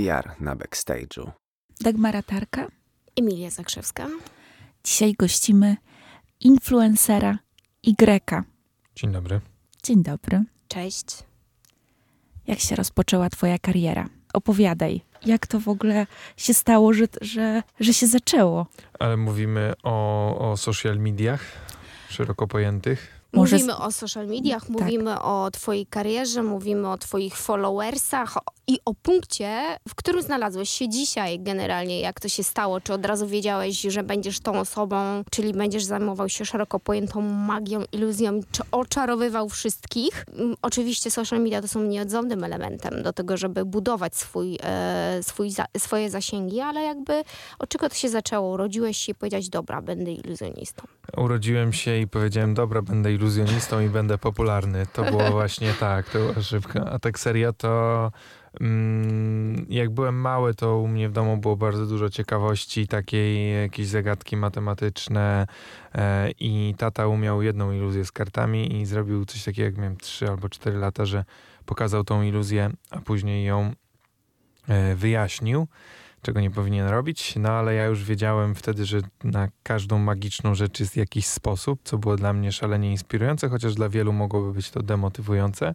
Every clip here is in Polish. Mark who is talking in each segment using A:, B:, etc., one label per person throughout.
A: PR na backstage'u.
B: Dagmara Tarka.
C: Emilia Zakrzewska.
B: Dzisiaj gościmy influencera Y.
D: Dzień dobry.
B: Dzień dobry.
C: Cześć.
B: Jak się rozpoczęła twoja kariera? Opowiadaj. Jak to w ogóle się stało, że, że, że się zaczęło?
D: Ale mówimy o, o social mediach szeroko pojętych.
B: Może
C: Mówimy o social mediach, mówimy o twojej karierze, mówimy o twoich followersach i o punkcie, w którym znalazłeś się dzisiaj generalnie. Jak to się stało? Czy od razu wiedziałeś, że będziesz tą osobą, czyli będziesz zajmował się szeroko pojętą magią, iluzją, czy oczarowywał wszystkich? Mm, Oczywiście social media to są nieodzownym elementem do tego, żeby budować swój, e, swój za, swoje zasięgi, ale jakby od czego to się zaczęło? Urodziłeś się i powiedziałeś, dobra, będę iluzjonistą.
D: Urodziłem się i powiedziałem, dobra, będę iluzjonistą i będę popularny. To było właśnie tak, to była szybka. A tak serio to mm, jak byłem mały, to u mnie w domu było bardzo dużo ciekawości, takiej jakieś zagadki matematyczne e, i tata umiał jedną iluzję z kartami i zrobił coś takiego, jak miałem 3 albo 4 lata, że pokazał tą iluzję, a później ją e, wyjaśnił czego nie powinien robić, no ale ja już wiedziałem wtedy, że na każdą magiczną rzecz jest jakiś sposób, co było dla mnie szalenie inspirujące, chociaż dla wielu mogłoby być to demotywujące.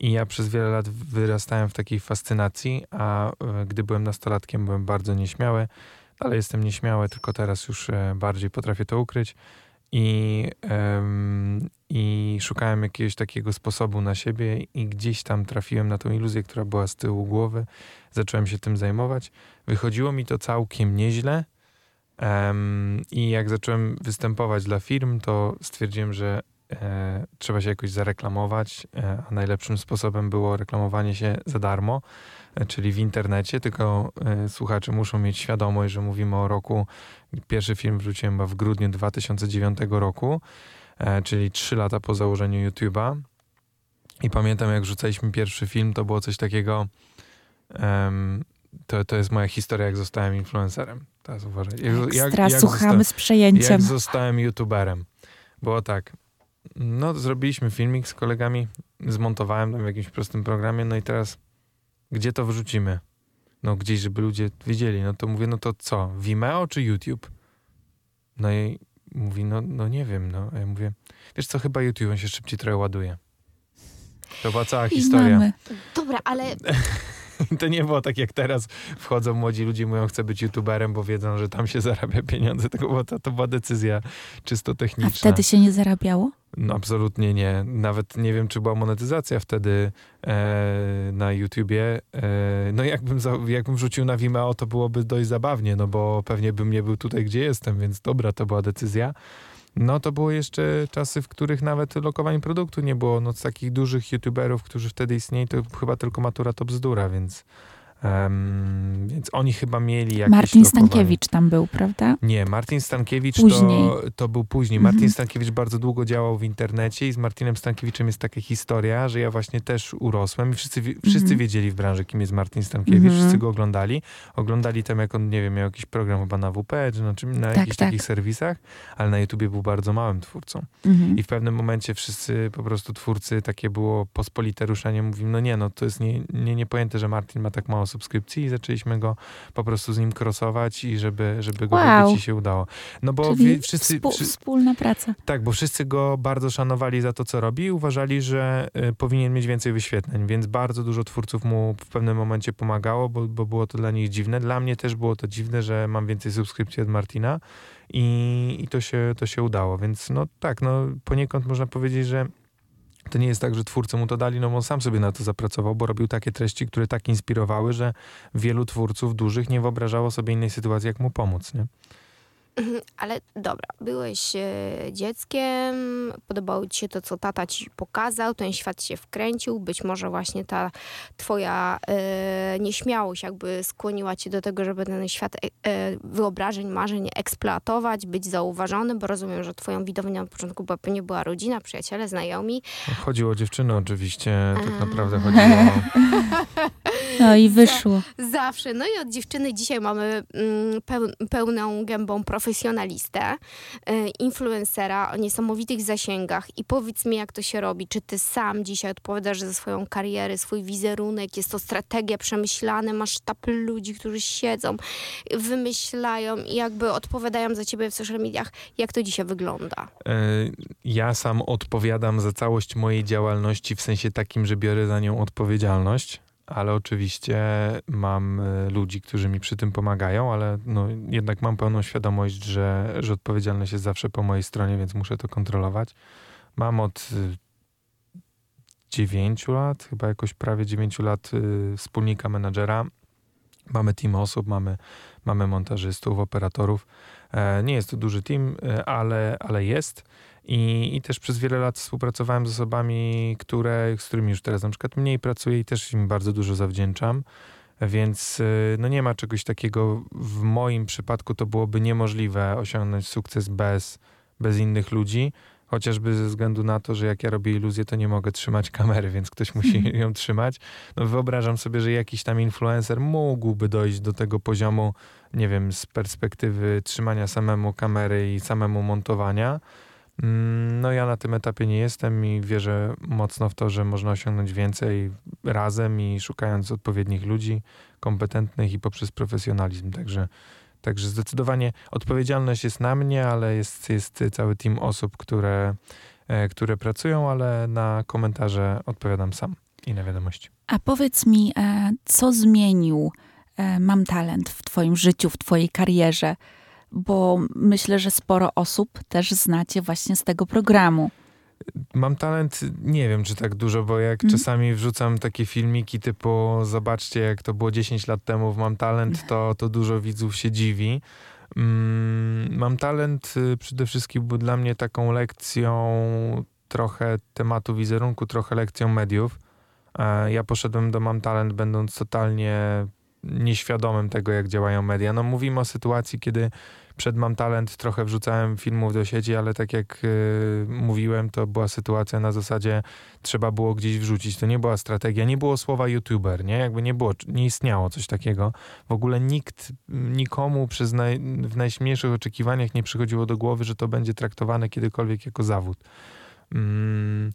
D: I ja przez wiele lat wyrastałem w takiej fascynacji, a e, gdy byłem nastolatkiem, byłem bardzo nieśmiały, ale jestem nieśmiały, tylko teraz już e, bardziej potrafię to ukryć. I, I szukałem jakiegoś takiego sposobu na siebie, i gdzieś tam trafiłem na tą iluzję, która była z tyłu głowy. Zacząłem się tym zajmować. Wychodziło mi to całkiem nieźle. Em, I jak zacząłem występować dla firm, to stwierdziłem, że e, trzeba się jakoś zareklamować, e, a najlepszym sposobem było reklamowanie się za darmo, e, czyli w internecie. Tylko e, słuchacze muszą mieć świadomość, że mówimy o roku. Pierwszy film wrzuciłem chyba w grudniu 2009 roku, e, czyli trzy lata po założeniu YouTube'a. I pamiętam, jak rzucaliśmy pierwszy film, to było coś takiego. em, to, to jest moja historia, jak zostałem influencerem. Teraz uważaj. Jak,
B: Ekstra,
D: jak
B: słuchamy z przejęciem.
D: jak zostałem youtuberem. Było tak. No, zrobiliśmy filmik z kolegami, zmontowałem tam w jakimś prostym programie, no i teraz gdzie to wrzucimy? No gdzieś, żeby ludzie wiedzieli. No to mówię, no to co? Vimeo czy YouTube? No i mówi, no, no nie wiem, no. A ja mówię, wiesz co, chyba YouTube, on się szybciej trochę ładuje. To była cała
B: I
D: historia.
B: mamy.
C: Dobra, ale
D: To nie było tak jak teraz wchodzą młodzi ludzie i mówią, chcę być youtuberem, bo wiedzą, że tam się zarabia pieniądze. Tylko była, to, to była decyzja czysto
B: A
D: techniczna.
B: wtedy się nie zarabiało?
D: No absolutnie nie. Nawet nie wiem, czy była monetyzacja wtedy e, na YouTubie. E, no jakbym, za, jakbym wrzucił na Vimeo, to byłoby dość zabawnie, no bo pewnie bym nie był tutaj, gdzie jestem, więc dobra, to była decyzja. No to były jeszcze czasy, w których nawet lokowanie produktu nie było. No z takich dużych YouTuberów, którzy wtedy istnieli, to chyba tylko Matura to bzdura, więc, em, więc oni chyba mieli jakieś
B: Martin
D: lokowanie.
B: Stankiewicz tam był, prawda?
D: Nie, Martin Stankiewicz
B: Później.
D: To, to był później.
B: Mhm.
D: Martin Stankiewicz bardzo długo działał w internecie i z Martinem Stankiewiczem jest taka historia, że ja właśnie też urosłem i wszyscy, wszyscy
B: Mhm.
D: wiedzieli w branży, kim jest Martin Stankiewicz,
B: Mhm.
D: wszyscy go oglądali. Oglądali tam, jak on, nie wiem, miał jakiś program chyba na WP, czy na, czym, na
B: Tak,
D: jakichś
B: tak.
D: takich serwisach, ale na YouTubie był bardzo małym twórcą.
B: Mhm.
D: I w pewnym momencie wszyscy po prostu twórcy, takie było pospolite ruszenie, mówimy, no nie, no to jest nie, nie, niepojęte, że Martin ma tak mało subskrypcji i zaczęliśmy go po prostu z nim crossować i żeby, żeby go
B: Wow.
D: wybić i się udało. No bo
B: Czyli
D: wszyscy,
B: współ, wspólna praca.
D: tak, bo wszyscy go bardzo szanowali za to, co robi i uważali, że y, powinien mieć więcej wyświetleń, więc bardzo dużo twórców mu w pewnym momencie pomagało, bo, bo było to dla nich dziwne. Dla mnie też było to dziwne, że mam więcej subskrypcji od Martina i, i to, się, to się udało, więc no tak, no poniekąd można powiedzieć, że to nie jest tak, że twórcy mu to dali, no bo on sam sobie na to zapracował, bo robił takie treści, które tak inspirowały, że wielu twórców dużych nie wyobrażało sobie innej sytuacji, jak mu pomóc, nie?
C: Ale dobra, byłeś e, dzieckiem, podobało ci się to, co tata ci pokazał, ten świat się wkręcił, być może właśnie ta twoja e, nieśmiałość jakby skłoniła cię do tego, żeby ten świat e, e, wyobrażeń, marzeń eksploatować, być zauważony, bo rozumiem, że twoją widownią na początku była, pewnie była rodzina, przyjaciele, znajomi.
D: Chodziło o dziewczyny oczywiście, tak
C: A.
D: naprawdę chodziło o...
B: No i wyszło.
C: Zawsze. No i od dziewczyny dzisiaj mamy mm, peł, pełną gębą profesjonalną profesjonalistę, y, influencera o niesamowitych zasięgach i powiedz mi, jak to się robi. Czy ty sam dzisiaj odpowiadasz za swoją karierę, swój wizerunek? Jest to strategia przemyślana? Masz sztab ludzi, którzy siedzą, wymyślają i jakby odpowiadają za ciebie w social mediach. Jak to dzisiaj wygląda?
D: E, ja sam odpowiadam za całość mojej działalności w sensie takim, że biorę za nią odpowiedzialność ale oczywiście mam e, ludzi, którzy mi przy tym pomagają, ale no, jednak mam pełną świadomość, że, że odpowiedzialność jest zawsze po mojej stronie, więc muszę to kontrolować. Mam od e, dziewięciu lat, chyba jakoś prawie dziewięciu lat e, wspólnika menadżera. Mamy team osób, mamy, mamy montażystów, operatorów. Nie jest to duży team, ale, ale jest. I, I też przez wiele lat współpracowałem z osobami, które, z którymi już teraz na przykład mniej pracuję i też im bardzo dużo zawdzięczam. Więc y, no nie ma czegoś takiego, w moim przypadku to byłoby niemożliwe osiągnąć sukces bez, bez innych ludzi, chociażby ze względu na to, że jak ja robię iluzję, to nie mogę trzymać kamery, więc ktoś musi ją trzymać. No wyobrażam sobie, że jakiś tam influencer mógłby dojść do tego poziomu, nie wiem, z perspektywy trzymania samemu kamery i samemu montowania, no ja na tym etapie nie jestem i wierzę mocno w to, że można osiągnąć więcej razem i szukając odpowiednich ludzi, kompetentnych i poprzez profesjonalizm. Także, także zdecydowanie odpowiedzialność jest na mnie, ale jest, jest cały team osób, które, e, które pracują, ale na komentarze odpowiadam sam i na wiadomości.
B: A powiedz mi, e, co zmienił e, Mam Talent w Twoim życiu, w Twojej karierze? Bo myślę, że sporo osób też znacie właśnie z tego programu.
D: Mam talent, nie wiem czy tak dużo, bo jak mm. czasami wrzucam takie filmiki typu zobaczcie jak to było 10 lat temu w Mam Talent, to, to dużo widzów się dziwi. Mm, mam talent y, przede wszystkim był dla mnie taką lekcją trochę tematu wizerunku, trochę lekcją mediów. E, ja poszedłem do Mam Talent będąc totalnie nieświadomym tego, jak działają media. No mówimy o sytuacji, kiedy przed Mam Talent trochę wrzucałem filmów do sieci, ale tak jak y, mówiłem, to była sytuacja na zasadzie trzeba było gdzieś wrzucić. To nie była strategia, nie było słowa youtuber, nie? Jakby nie było, nie istniało coś takiego. W ogóle nikt, nikomu przez naj, w najśmielszych oczekiwaniach nie przychodziło do głowy, że to będzie traktowane kiedykolwiek jako zawód. Mm,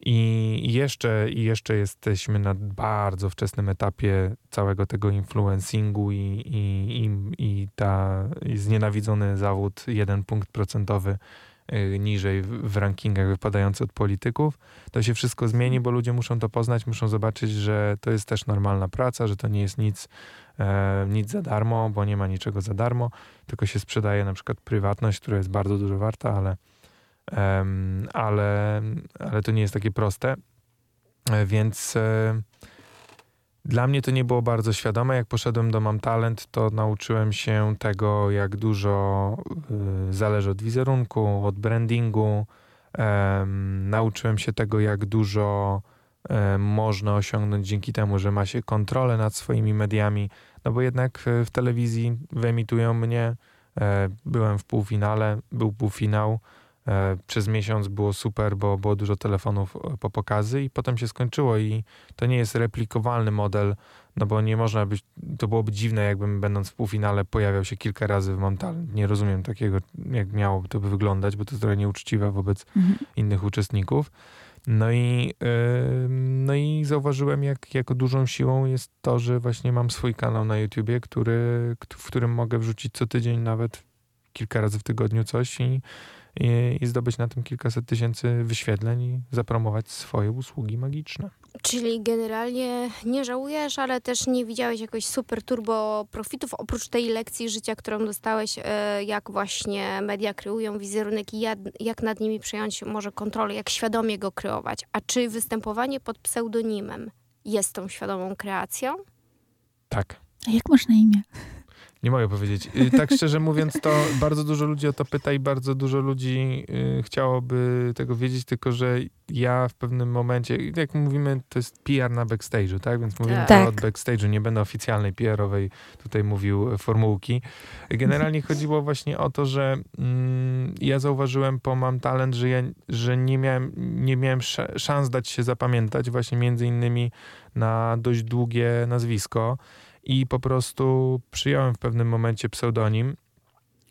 D: i jeszcze, I jeszcze jesteśmy na bardzo wczesnym etapie całego tego influencingu i, i, i, i ta znienawidzony zawód, jeden punkt procentowy y, niżej w rankingach wypadający od polityków. To się wszystko zmieni, bo ludzie muszą to poznać, muszą zobaczyć, że to jest też normalna praca, że to nie jest nic, e, nic za darmo, bo nie ma niczego za darmo, tylko się sprzedaje na przykład prywatność, która jest bardzo dużo warta, ale ale, ale to nie jest takie proste. E, więc e, dla mnie to nie było bardzo świadome. Jak poszedłem do Mam Talent, to nauczyłem się tego, jak dużo e, zależy od wizerunku, od brandingu. Nauczyłem się tego, jak dużo można osiągnąć dzięki temu, że ma się kontrolę nad swoimi mediami. No bo jednak w telewizji wyemitują mnie. Byłem w półfinale, był półfinał. E, przez miesiąc było super, bo było dużo telefonów e, po pokazy i potem się skończyło i to nie jest replikowalny model, no bo nie można być, to byłoby dziwne jakbym będąc w półfinale pojawiał się kilka razy w Montal. Nie rozumiem takiego, jak miałoby to wyglądać, bo to jest trochę nieuczciwe wobec mhm. innych uczestników. No i, yy, no i zauważyłem, jak, jako dużą siłą jest to, że właśnie mam swój kanał na YouTubie, który, w którym mogę wrzucić co tydzień nawet kilka razy w tygodniu coś i i, i zdobyć na tym kilkaset tysięcy wyświetleń i zapromować swoje usługi magiczne.
C: Czyli generalnie nie żałujesz, ale też nie widziałeś jakoś super turbo profitów, oprócz tej lekcji życia, którą dostałeś, e, jak właśnie media kreują wizerunek i jak nad nimi przejąć może kontrolę, jak świadomie go kreować. A czy występowanie pod pseudonimem jest tą świadomą kreacją?
D: Tak.
B: A jak masz na imię?
D: Nie mogę powiedzieć. Y, tak szczerze mówiąc, to bardzo dużo ludzi o to pyta i bardzo dużo ludzi y, chciałoby tego wiedzieć, tylko że ja w pewnym momencie, jak mówimy, to jest PR na backstage'u, tak? Więc mówimy tak. to od backstage'u, nie będę oficjalnej PR-owej tutaj mówił formułki. Generalnie chodziło właśnie o to, że mm, ja zauważyłem po Mam Talent, że ja że nie miałem, nie miałem szans dać się zapamiętać właśnie między innymi na dość długie nazwisko i po prostu przyjąłem w pewnym momencie pseudonim.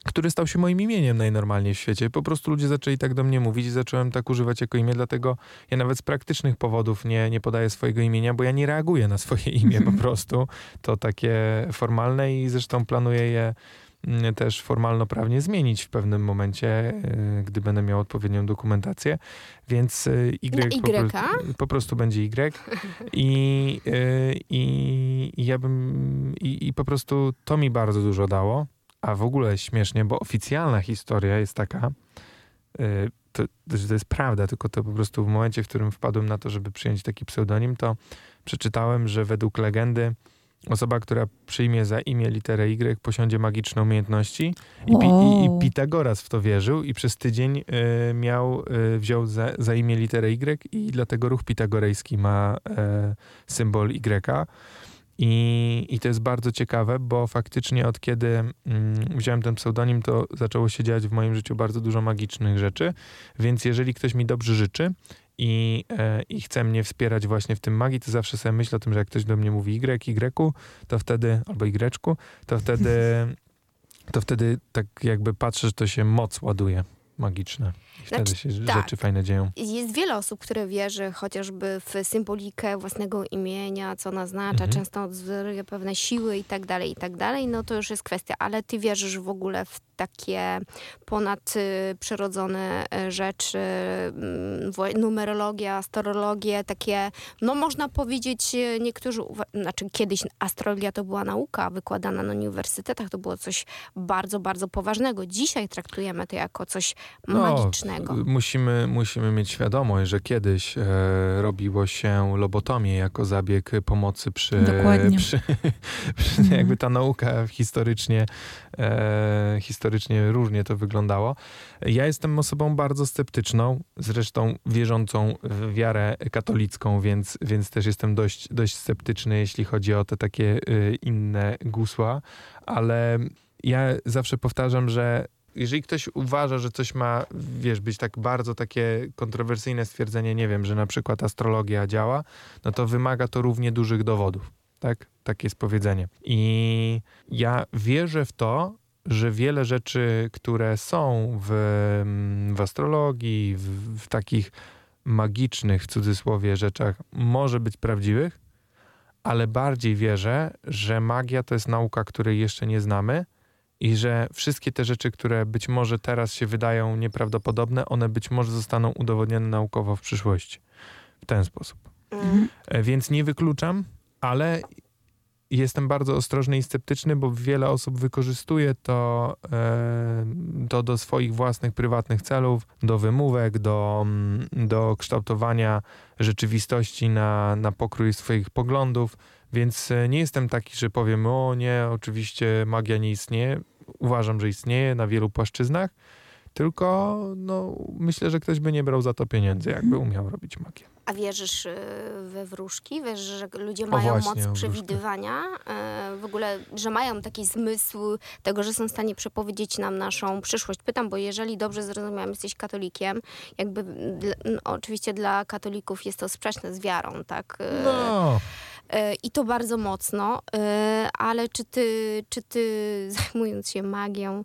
D: który stał się moim imieniem najnormalniej w świecie. Po prostu ludzie zaczęli tak do mnie mówić i zacząłem tak używać jako imię, dlatego ja nawet z praktycznych powodów nie, nie podaję swojego imienia, bo ja nie reaguję na swoje imię po prostu. To takie formalne i zresztą planuję je też formalno-prawnie zmienić w pewnym momencie, y, gdy będę miał odpowiednią dokumentację. Więc y, Y, po, prostu, po, prostu będzie Y. I, y, i, i ja bym. I, I po prostu to mi bardzo dużo dało. A w ogóle śmiesznie, bo oficjalna historia jest taka, to, to jest prawda, tylko to po prostu w momencie, w którym wpadłem na to, żeby przyjąć taki pseudonim, to przeczytałem, że według legendy osoba, która przyjmie za imię literę Y, posiądzie magiczne umiejętności. I, i, i Pitagoras w to wierzył i przez tydzień y, miał, y, wziął za, za, imię literę Y i dlatego ruch pitagorejski ma y, symbol Y. I, I to jest bardzo ciekawe, bo faktycznie od kiedy mm, wziąłem ten pseudonim, to zaczęło się dziać w moim życiu bardzo dużo magicznych rzeczy. Więc jeżeli ktoś mi dobrze życzy i, e, i chce mnie wspierać właśnie w tym magii, to zawsze sobie myślę o tym, że jak ktoś do mnie mówi Y, Y, to wtedy, albo Y, to wtedy, to wtedy tak jakby patrzę, że to się moc ładuje magiczne. I wtedy znaczy, się tak. rzeczy fajne dzieją.
C: Jest wiele osób, które wierzy chociażby w symbolikę własnego imienia, co ona oznacza, mhm. często odzoruje pewne siły i tak dalej, i tak dalej. No to już jest kwestia. Ale ty wierzysz w ogóle w takie ponadprzyrodzone e, rzeczy, mm, numerologia, astrologię, takie, no można powiedzieć, e, niektórzy, znaczy kiedyś astrologia to była nauka wykładana na uniwersytetach, to było coś bardzo, bardzo poważnego. Dzisiaj traktujemy to jako coś no, magicznego.
D: Musimy, musimy mieć świadomość, że kiedyś e, robiło się lobotomię jako zabieg pomocy przy...
B: Dokładnie.
D: Przy, przy, mhm. jakby ta nauka historycznie, e, historycznie różnie to wyglądało. Ja jestem osobą bardzo sceptyczną, zresztą wierzącą w wiarę katolicką, więc, więc też jestem dość, dość sceptyczny, jeśli chodzi o te takie y, inne gusła, ale ja zawsze powtarzam, że jeżeli ktoś uważa, że coś ma, wiesz, być tak bardzo takie kontrowersyjne stwierdzenie, nie wiem, że na przykład astrologia działa, no to wymaga to równie dużych dowodów. Tak? Takie jest powiedzenie. I ja wierzę w to, że wiele rzeczy, które są w, w astrologii, w, w takich magicznych, w cudzysłowie, rzeczach, może być prawdziwych, ale bardziej wierzę, że magia to jest nauka, której jeszcze nie znamy i że wszystkie te rzeczy, które być może teraz się wydają nieprawdopodobne, one być może zostaną udowodnione naukowo w przyszłości. W ten sposób. Mhm. E, więc nie wykluczam, ale jestem bardzo ostrożny i sceptyczny, bo wiele osób wykorzystuje to, e, to do swoich własnych, prywatnych celów, do wymówek, do, mm, do kształtowania rzeczywistości na, na pokrój swoich poglądów. Więc e, nie jestem taki, że powiem, o nie, oczywiście magia nie istnieje. Uważam, że istnieje na wielu płaszczyznach, tylko no, myślę, że ktoś by nie brał za to pieniędzy, jakby umiał robić magię.
C: A wierzysz y, we wróżki? Wierzysz, że ludzie mają właśnie, moc przewidywania? Y, w ogóle, że mają taki zmysł tego, że są w stanie przepowiedzieć nam naszą przyszłość? Pytam, bo jeżeli dobrze zrozumiałam, jesteś katolikiem, jakby no, oczywiście dla katolików jest to sprzeczne z wiarą, tak?
D: Y, no.
C: I to bardzo mocno, ale czy ty, czy ty zajmując się magią,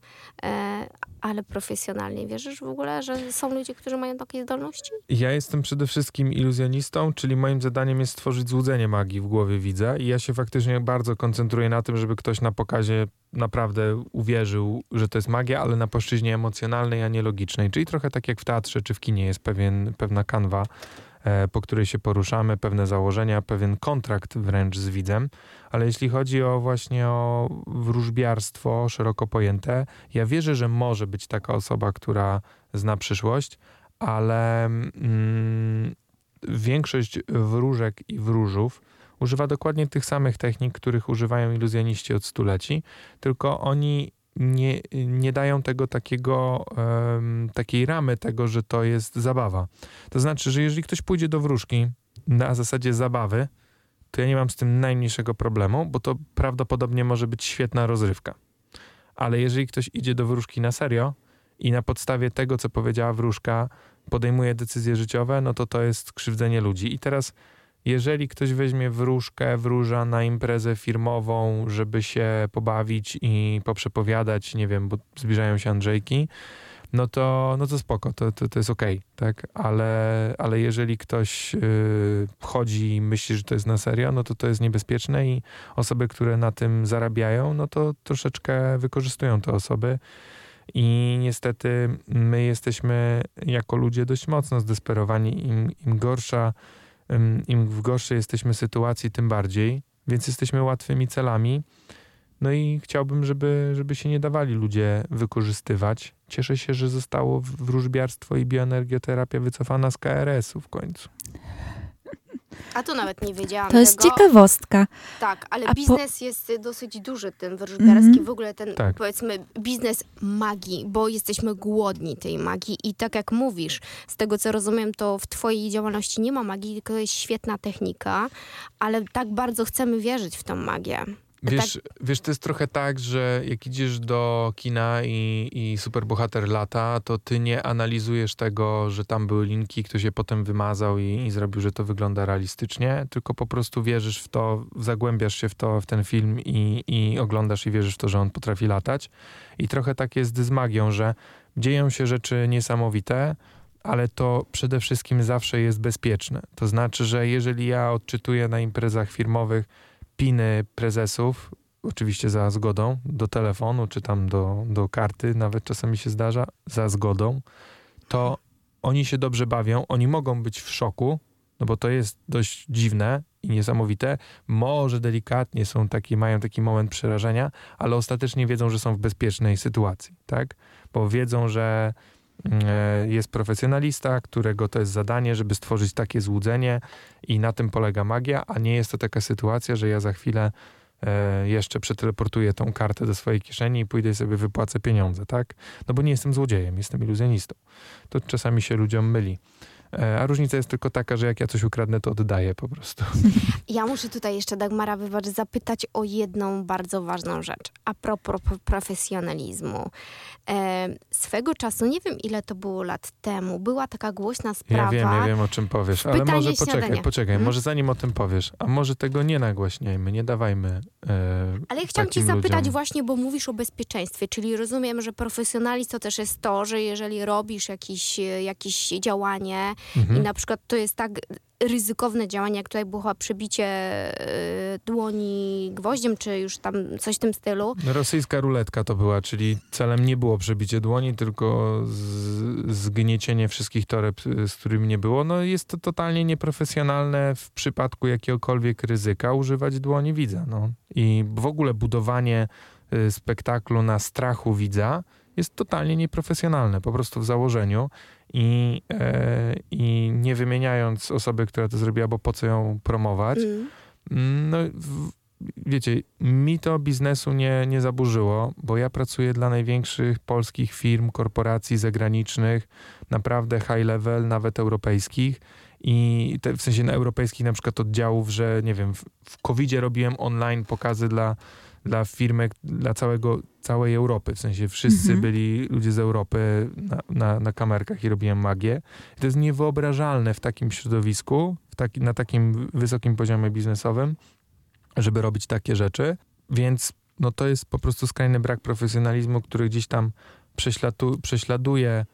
C: ale profesjonalnie, wierzysz w ogóle, że są ludzie, którzy mają takie zdolności?
D: Ja jestem przede wszystkim iluzjonistą, czyli moim zadaniem jest stworzyć złudzenie magii w głowie widza i ja się faktycznie bardzo koncentruję na tym, żeby ktoś na pokazie naprawdę uwierzył, że to jest magia, ale na płaszczyźnie emocjonalnej, a nie logicznej. Czyli trochę tak jak w teatrze czy w kinie jest pewien, pewna kanwa, e, po której się poruszamy, pewne założenia, pewien kontrakt wręcz z widzem. Ale jeśli chodzi o właśnie o wróżbiarstwo szeroko pojęte, ja wierzę, że może być taka osoba, która zna przyszłość, ale mm, większość wróżek i wróżów używa dokładnie tych samych technik, których używają iluzjoniści od stuleci, tylko oni nie, nie dają tego takiego, takiej ramy tego, że to jest zabawa. To znaczy, że jeżeli ktoś pójdzie do wróżki na zasadzie zabawy, to ja nie mam z tym najmniejszego problemu, bo to prawdopodobnie może być świetna rozrywka. Ale jeżeli ktoś idzie do wróżki na serio i na podstawie tego, co powiedziała wróżka, podejmuje decyzje życiowe, no to to jest krzywdzenie ludzi. I teraz jeżeli ktoś weźmie wróżkę, wróża na imprezę firmową, żeby się pobawić i poprzepowiadać, nie wiem, bo zbliżają się Andrzejki, no to, no to spoko, to, to, to jest okej, okay, tak? Ale, ale jeżeli ktoś yy, chodzi i myśli, że to jest na serio, no to to jest niebezpieczne i osoby, które na tym zarabiają, no to troszeczkę wykorzystują te osoby. I niestety my jesteśmy jako ludzie dość mocno zdesperowani. Im, im gorsza, im w gorszej jesteśmy sytuacji, tym bardziej, więc jesteśmy łatwymi celami. No i chciałbym, żeby, żeby się nie dawali ludzie wykorzystywać. Cieszę się, że zostało wróżbiarstwo i bioenergioterapia wycofana z KRS-u w końcu.
C: A to nawet nie wiedziałam.
B: To jest
C: tego.
B: ciekawostka.
C: Tak, ale
B: A
C: biznes po... jest dosyć duży, ten wróżbiarski, mm -hmm. w ogóle ten,
D: tak.
C: powiedzmy, biznes magii, bo jesteśmy głodni tej magii i tak jak mówisz, z tego co rozumiem, to w twojej działalności nie ma magii, tylko jest świetna technika, ale tak bardzo chcemy wierzyć w tą magię.
D: Wiesz,
C: tak...
D: wiesz, to jest trochę tak, że jak idziesz do kina i, i superbohater lata, to ty nie analizujesz tego, że tam były linki, ktoś je potem wymazał i, i, zrobił, że to wygląda realistycznie, tylko po prostu wierzysz w to, zagłębiasz się w to, w ten film i, i oglądasz i wierzysz w to, że on potrafi latać. I trochę tak jest z magią, że dzieją się rzeczy niesamowite, ale to przede wszystkim zawsze jest bezpieczne. To znaczy, że jeżeli ja odczytuję na imprezach firmowych, piny prezesów, oczywiście za zgodą, do telefonu czy tam do, do karty, nawet czasami się zdarza, za zgodą, to oni się dobrze bawią, oni mogą być w szoku, no bo to jest dość dziwne i niesamowite. Może delikatnie są taki, mają taki moment przerażenia, ale ostatecznie wiedzą, że są w bezpiecznej sytuacji, tak? Bo wiedzą, że jest profesjonalista, którego to jest zadanie, żeby stworzyć takie złudzenie i na tym polega magia, a nie jest to taka sytuacja, że ja za chwilę e, jeszcze przeteleportuję tą kartę do swojej kieszeni i pójdę sobie wypłacę pieniądze, tak? No bo nie jestem złodziejem, jestem iluzjonistą. To czasami się ludziom myli. E, a różnica jest tylko taka, że jak ja coś ukradnę, to oddaję po prostu.
C: Ja muszę tutaj jeszcze, Dagmara, wybacz, zapytać o jedną bardzo ważną rzecz. A propos profesjonalizmu. E, swego czasu, nie wiem ile to było lat temu, była taka głośna sprawa.
D: Ja wiem, ja wiem o czym powiesz, ale może poczekaj, poczekaj, hmm? może zanim o tym powiesz, a może tego nie nagłaśniajmy, nie dawajmy e,
C: Ale ja chciałam cię
D: zapytać
C: ludziom. właśnie, bo mówisz o bezpieczeństwie, czyli rozumiem, że profesjonalizm to też jest to, że jeżeli robisz jakieś, jakieś działanie mhm. i na przykład to jest tak ryzykowne działanie, jak tutaj było przebicie y, dłoni gwoździem, czy już tam coś w tym stylu.
D: Rosyjska ruletka to była, czyli celem nie było przebicie dłoni, tylko zgniecienie wszystkich toreb, z którymi nie było. No jest to totalnie nieprofesjonalne w przypadku jakiegokolwiek ryzyka używać dłoni widza. No. I w ogóle budowanie y, spektaklu na strachu widza jest totalnie nieprofesjonalne, po prostu w założeniu i, e, i nie wymieniając osoby, która to zrobiła, bo po co ją promować. Mm. No, w, wiecie, mi to biznesu nie, nie zaburzyło, bo ja pracuję dla największych polskich firm, korporacji zagranicznych, naprawdę high level, nawet europejskich. I te, w sensie na europejskich na przykład oddziałów, że nie wiem, w, w robiłem online pokazy dla dla firmy, dla całego, całej Europy. W sensie wszyscy mhm. byli ludzie z Europy na, na, na, kamerkach i robiłem magię. I to jest niewyobrażalne w takim środowisku, w taki, na takim wysokim poziomie biznesowym, żeby robić takie rzeczy. Więc no to jest po prostu skrajny brak profesjonalizmu, który gdzieś tam prześladu, prześladuje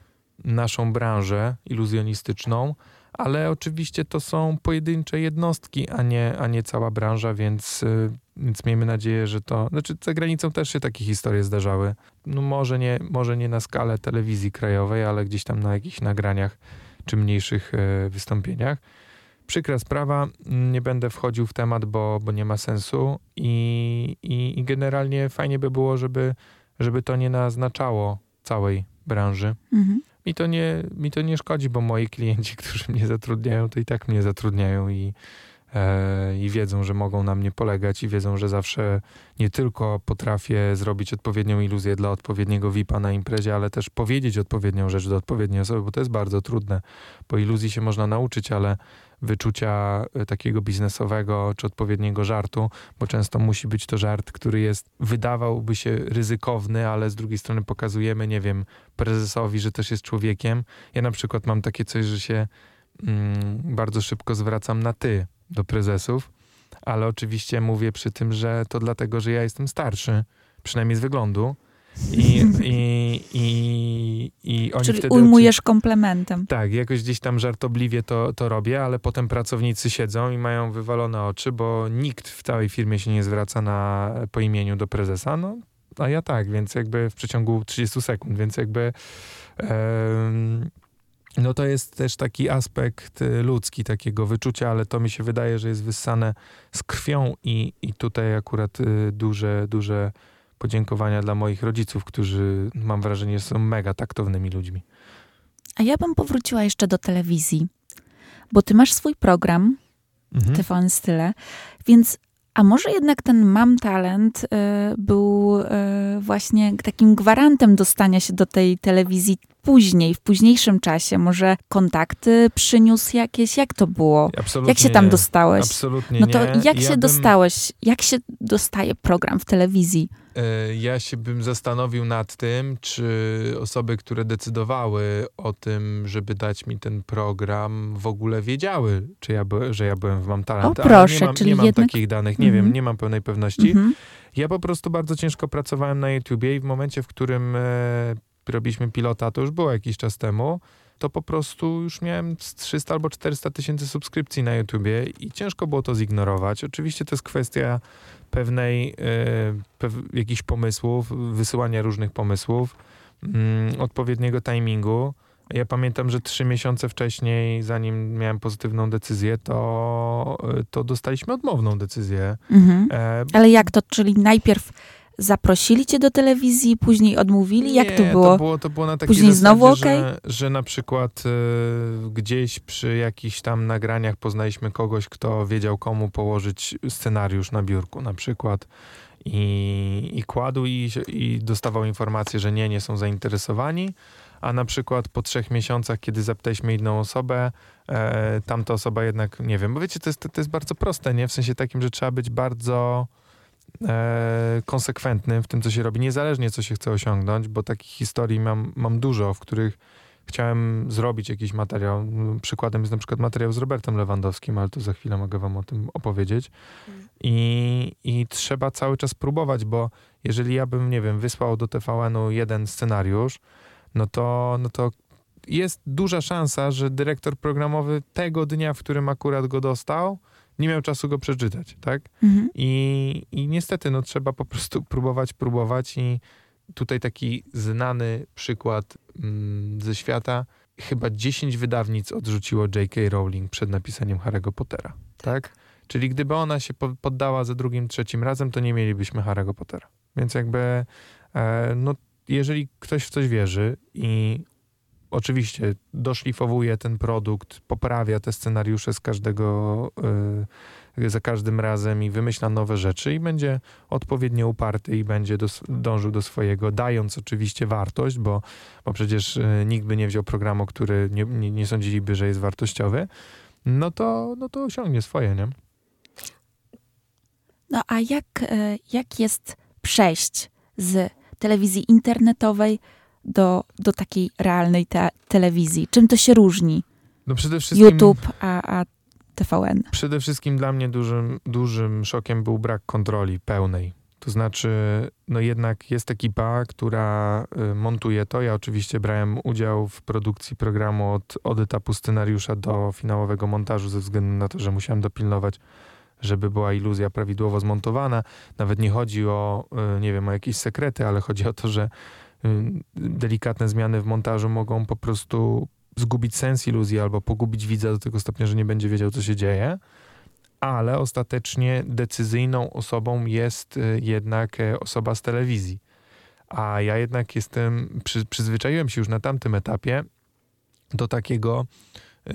D: naszą branżę iluzjonistyczną, ale oczywiście to są pojedyncze jednostki, a nie, a nie cała branża, więc, y, więc miejmy nadzieję, że to. Znaczy, za granicą też się takie historie zdarzały. No może nie, może nie na skalę telewizji krajowej, ale gdzieś tam na jakichś nagraniach czy mniejszych y, wystąpieniach. Przykra sprawa, nie będę wchodził w temat, bo, bo nie ma sensu i, i, i generalnie fajnie by było, żeby, żeby to nie naznaczało całej branży. Mhm. Mi to, nie, mi to nie szkodzi, bo moi klienci, którzy mnie zatrudniają, to i tak mnie zatrudniają i, e, i wiedzą, że mogą na mnie polegać i wiedzą, że zawsze nie tylko potrafię zrobić odpowiednią iluzję dla odpowiedniego VIP-a na imprezie, ale też powiedzieć odpowiednią rzecz do odpowiedniej osoby, bo to jest bardzo trudne. Po iluzji się można nauczyć, ale wyczucia e, takiego biznesowego czy odpowiedniego żartu, bo często musi być to żart, który jest, wydawałby się ryzykowny, ale z drugiej strony pokazujemy, nie wiem, prezesowi, że też jest człowiekiem. Ja na przykład mam takie coś, że się mm, bardzo szybko zwracam na ty do prezesów, ale oczywiście mówię przy tym, że to dlatego, że ja jestem starszy, przynajmniej z wyglądu. I, i, i, i oni
B: Czyli
D: wtedy
B: ujmujesz komplementem.
D: tak, jakoś gdzieś tam żartobliwie to, to robię, ale potem pracownicy siedzą i mają wywalone oczy, bo nikt w całej firmie się nie zwraca na, po imieniu do prezesa, no a ja tak, więc jakby w przeciągu 30 sekund, więc jakby no to jest też taki aspekt y, ludzki takiego wyczucia, ale to mi się wydaje, że jest wyssane z krwią i, i tutaj akurat y, duże, duże podziękowania dla moich rodziców, którzy mam wrażenie są mega taktownymi ludźmi.
B: A ja bym powróciła jeszcze do telewizji, bo ty masz swój program
D: Mhm.
B: TVN Style, więc a może jednak ten Mam Talent y, był y, właśnie takim gwarantem dostania się do tej telewizji później, w późniejszym czasie? Może kontakty przyniósł jakieś? Jak to było?
D: Absolutnie
B: Jak się tam
D: nie.
B: dostałeś?
D: Absolutnie
B: No to
D: nie.
B: jak
D: ja
B: się
D: bym,
B: dostałeś? Jak się dostaje program w telewizji?
D: e, Ja się bym zastanowił nad tym, czy osoby, które decydowały o tym, żeby dać mi ten program, w ogóle wiedziały, czy ja by, że ja byłem w Mam Talent.
B: O, proszę,
D: nie mam,
B: czyli
D: nie mam
B: jednak-
D: takich danych, nie
B: Mhm.
D: wiem, nie mam pełnej pewności.
B: Mhm.
D: Ja po prostu bardzo ciężko pracowałem na YouTubie i w momencie, w którym e, robiliśmy pilota, to już było jakiś czas temu, to po prostu już miałem z 300 albo 400 tysięcy subskrypcji na YouTubie i ciężko było to zignorować. Oczywiście to jest kwestia pewnej, e, pew, jakichś pomysłów, wysyłania różnych pomysłów, mm, odpowiedniego timingu. Ja pamiętam, że trzy miesiące wcześniej, zanim miałem pozytywną decyzję, to, to dostaliśmy odmowną decyzję.
B: Mhm.
D: E,
B: Ale jak to? Czyli najpierw zaprosili cię do telewizji, później odmówili? Jak to
D: Nie,
B: było?
D: To było, to było na takiej
B: Później
D: zasadzie,
B: znowu
D: że, że na przykład e, gdzieś przy jakichś tam nagraniach poznaliśmy kogoś, kto wiedział komu położyć scenariusz na biurku na przykład i, i kładł i, i dostawał informację, że nie, nie są zainteresowani, a na przykład po trzech miesiącach, kiedy zapytaliśmy inną osobę, e, tamta osoba jednak, nie wiem, bo wiecie, to jest, to jest bardzo proste, nie? W sensie takim, że trzeba być bardzo e, konsekwentnym w tym, co się robi, niezależnie co się chce osiągnąć, bo takich historii mam, mam dużo, w których chciałem zrobić jakiś materiał. Przykładem jest na przykład materiał z Robertem Lewandowskim, ale to za chwilę mogę wam o tym opowiedzieć. I, I trzeba cały czas próbować, bo jeżeli ja bym, nie wiem, wysłał do TVN-u jeden scenariusz, no to, no to jest duża szansa, że dyrektor programowy tego dnia, w którym akurat go dostał, nie miał czasu go przeczytać, tak?
B: Mhm.
D: I, I niestety, no trzeba po prostu próbować, próbować i tutaj taki znany przykład mm, ze świata. Chyba 10 wydawnic odrzuciło J.K. Rowling przed napisaniem Harry'ego Pottera, tak? Czyli gdyby ona się po- poddała za drugim, trzecim razem, to nie mielibyśmy Harry'ego Pottera. Więc jakby, e, no jeżeli ktoś w coś wierzy i oczywiście doszlifowuje ten produkt, poprawia te scenariusze z każdego, y, za każdym razem i wymyśla nowe rzeczy i będzie odpowiednio uparty i będzie dos- dążył do swojego, dając oczywiście wartość, bo, bo przecież y, nikt by nie wziął programu, który nie, nie, nie sądziliby, że jest wartościowy, no to, no to osiągnie swoje, nie?
B: No a jak, e, jak jest przejść z telewizji internetowej do, do takiej realnej te telewizji? Czym to się różni?
D: No przede wszystkim...
B: YouTube, a, a TVN.
D: Przede wszystkim dla mnie dużym, dużym szokiem był brak kontroli pełnej. To znaczy, no jednak jest ekipa, która y, montuje to. Ja oczywiście brałem udział w produkcji programu od, od etapu scenariusza do finałowego montażu, ze względu na to, że musiałem dopilnować, żeby była iluzja prawidłowo zmontowana. Nawet nie chodzi o, y, nie wiem, o jakieś sekrety, ale chodzi o to, że delikatne zmiany w montażu mogą po prostu zgubić sens iluzji albo pogubić widza do tego stopnia, że nie będzie wiedział, co się dzieje. Ale ostatecznie decyzyjną osobą jest y, jednak e, osoba z telewizji. A ja jednak jestem, przy, przyzwyczaiłem się już na tamtym etapie do takiego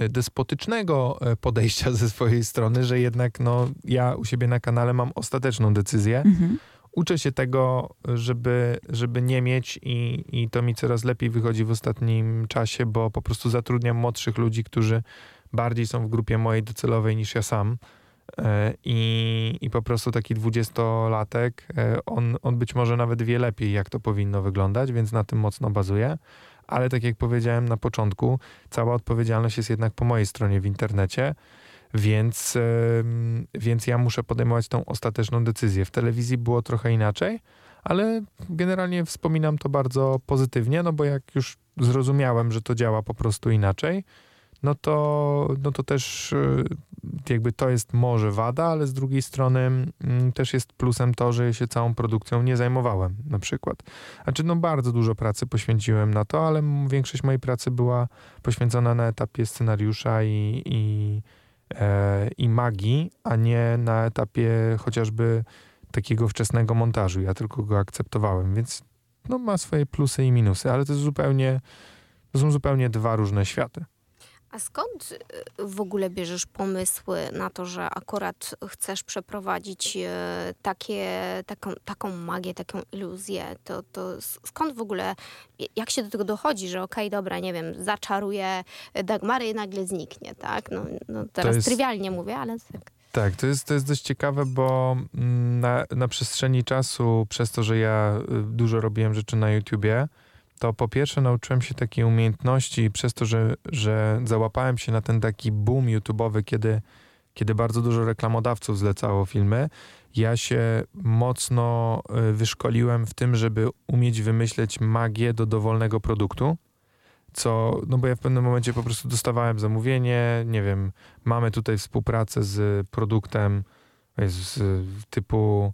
D: despotycznego podejścia ze swojej strony, że jednak no, ja u siebie na kanale mam ostateczną decyzję.
B: Mhm.
D: Uczę się tego, żeby, żeby nie mieć i, i to mi coraz lepiej wychodzi w ostatnim czasie, bo po prostu zatrudniam młodszych ludzi, którzy bardziej są w grupie mojej docelowej niż ja sam. E, I, I po prostu taki dwudziestolatek, e, on, on być może nawet wie lepiej, jak to powinno wyglądać, więc na tym mocno bazuję. Ale tak jak powiedziałem na początku, cała odpowiedzialność jest jednak po mojej stronie w internecie. Więc, więc ja muszę podejmować tą ostateczną decyzję. W telewizji było trochę inaczej, ale generalnie wspominam to bardzo pozytywnie, no bo jak już zrozumiałem, że to działa po prostu inaczej, no to, no to też y, jakby to jest może wada, ale z drugiej strony mm, też jest plusem to, że się całą produkcją nie zajmowałem na przykład. Znaczy no bardzo dużo pracy poświęciłem na to, ale większość mojej pracy była poświęcona na etapie scenariusza i, i, i magii, a nie na etapie chociażby takiego wczesnego montażu. Ja tylko go akceptowałem, więc no, ma swoje plusy i minusy, ale to zupełnie, to są zupełnie dwa różne światy.
C: A skąd y, w ogóle bierzesz pomysły na to, że akurat chcesz przeprowadzić y, takie, taką, taką magię, taką iluzję? To, to skąd w ogóle, jak się do tego dochodzi, że okej, okay, dobra, nie wiem, zaczaruję Dagmary i nagle zniknie, tak? No, no teraz jest... trywialnie mówię, ale tak.
D: Tak, to jest, to jest dość ciekawe, bo mm, na, na przestrzeni czasu, przez to, że ja y, dużo robiłem rzeczy na YouTubie, to po pierwsze nauczyłem się takiej umiejętności przez to, że, że załapałem się na ten taki boom YouTube'owy, kiedy, kiedy bardzo dużo reklamodawców zlecało filmy. Ja się mocno y, wyszkoliłem w tym, żeby umieć wymyśleć magię do dowolnego produktu. Co, no bo ja w pewnym momencie po prostu dostawałem zamówienie, nie wiem, mamy tutaj współpracę z produktem z typu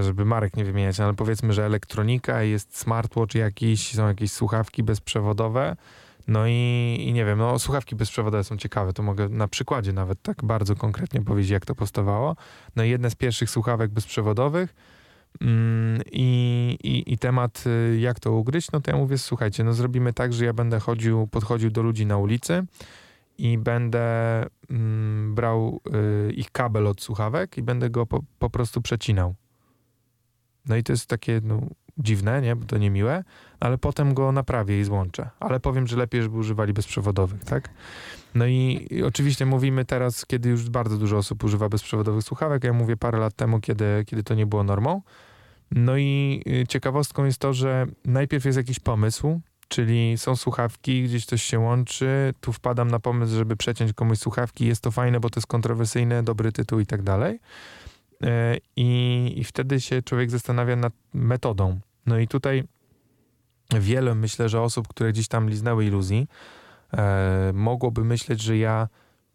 D: żeby marek nie wymieniać, ale powiedzmy, że elektronika, jest smartwatch jakiś, są jakieś słuchawki bezprzewodowe, no i, i, nie wiem, no słuchawki bezprzewodowe są ciekawe, to mogę na przykładzie nawet tak bardzo konkretnie powiedzieć, jak to powstawało. No i jedne z pierwszych słuchawek bezprzewodowych mm, i, i, i temat, y, jak to ugryźć, no to ja mówię, słuchajcie, no zrobimy tak, że ja będę chodził, podchodził do ludzi na ulicy i będę mm, brał y, ich kabel od słuchawek i będę go po, po prostu przecinał. No i to jest takie no, dziwne, nie? bo to niemiłe, ale potem go naprawię i złączę. Ale powiem, że lepiej, żeby używali bezprzewodowych, tak? No i, i oczywiście mówimy teraz, kiedy już bardzo dużo osób używa bezprzewodowych słuchawek. Ja mówię parę lat temu, kiedy, kiedy to nie było normą. No i y, ciekawostką jest to, że najpierw jest jakiś pomysł, czyli są słuchawki, gdzieś coś się łączy, tu wpadam na pomysł, żeby przeciąć komuś słuchawki, jest to fajne, bo to jest kontrowersyjne, dobry tytuł i tak dalej. E, I, I wtedy się człowiek zastanawia nad metodą. No i tutaj wiele, myślę, że osób, które gdzieś tam liznęły iluzji, e, mogłoby myśleć, że ja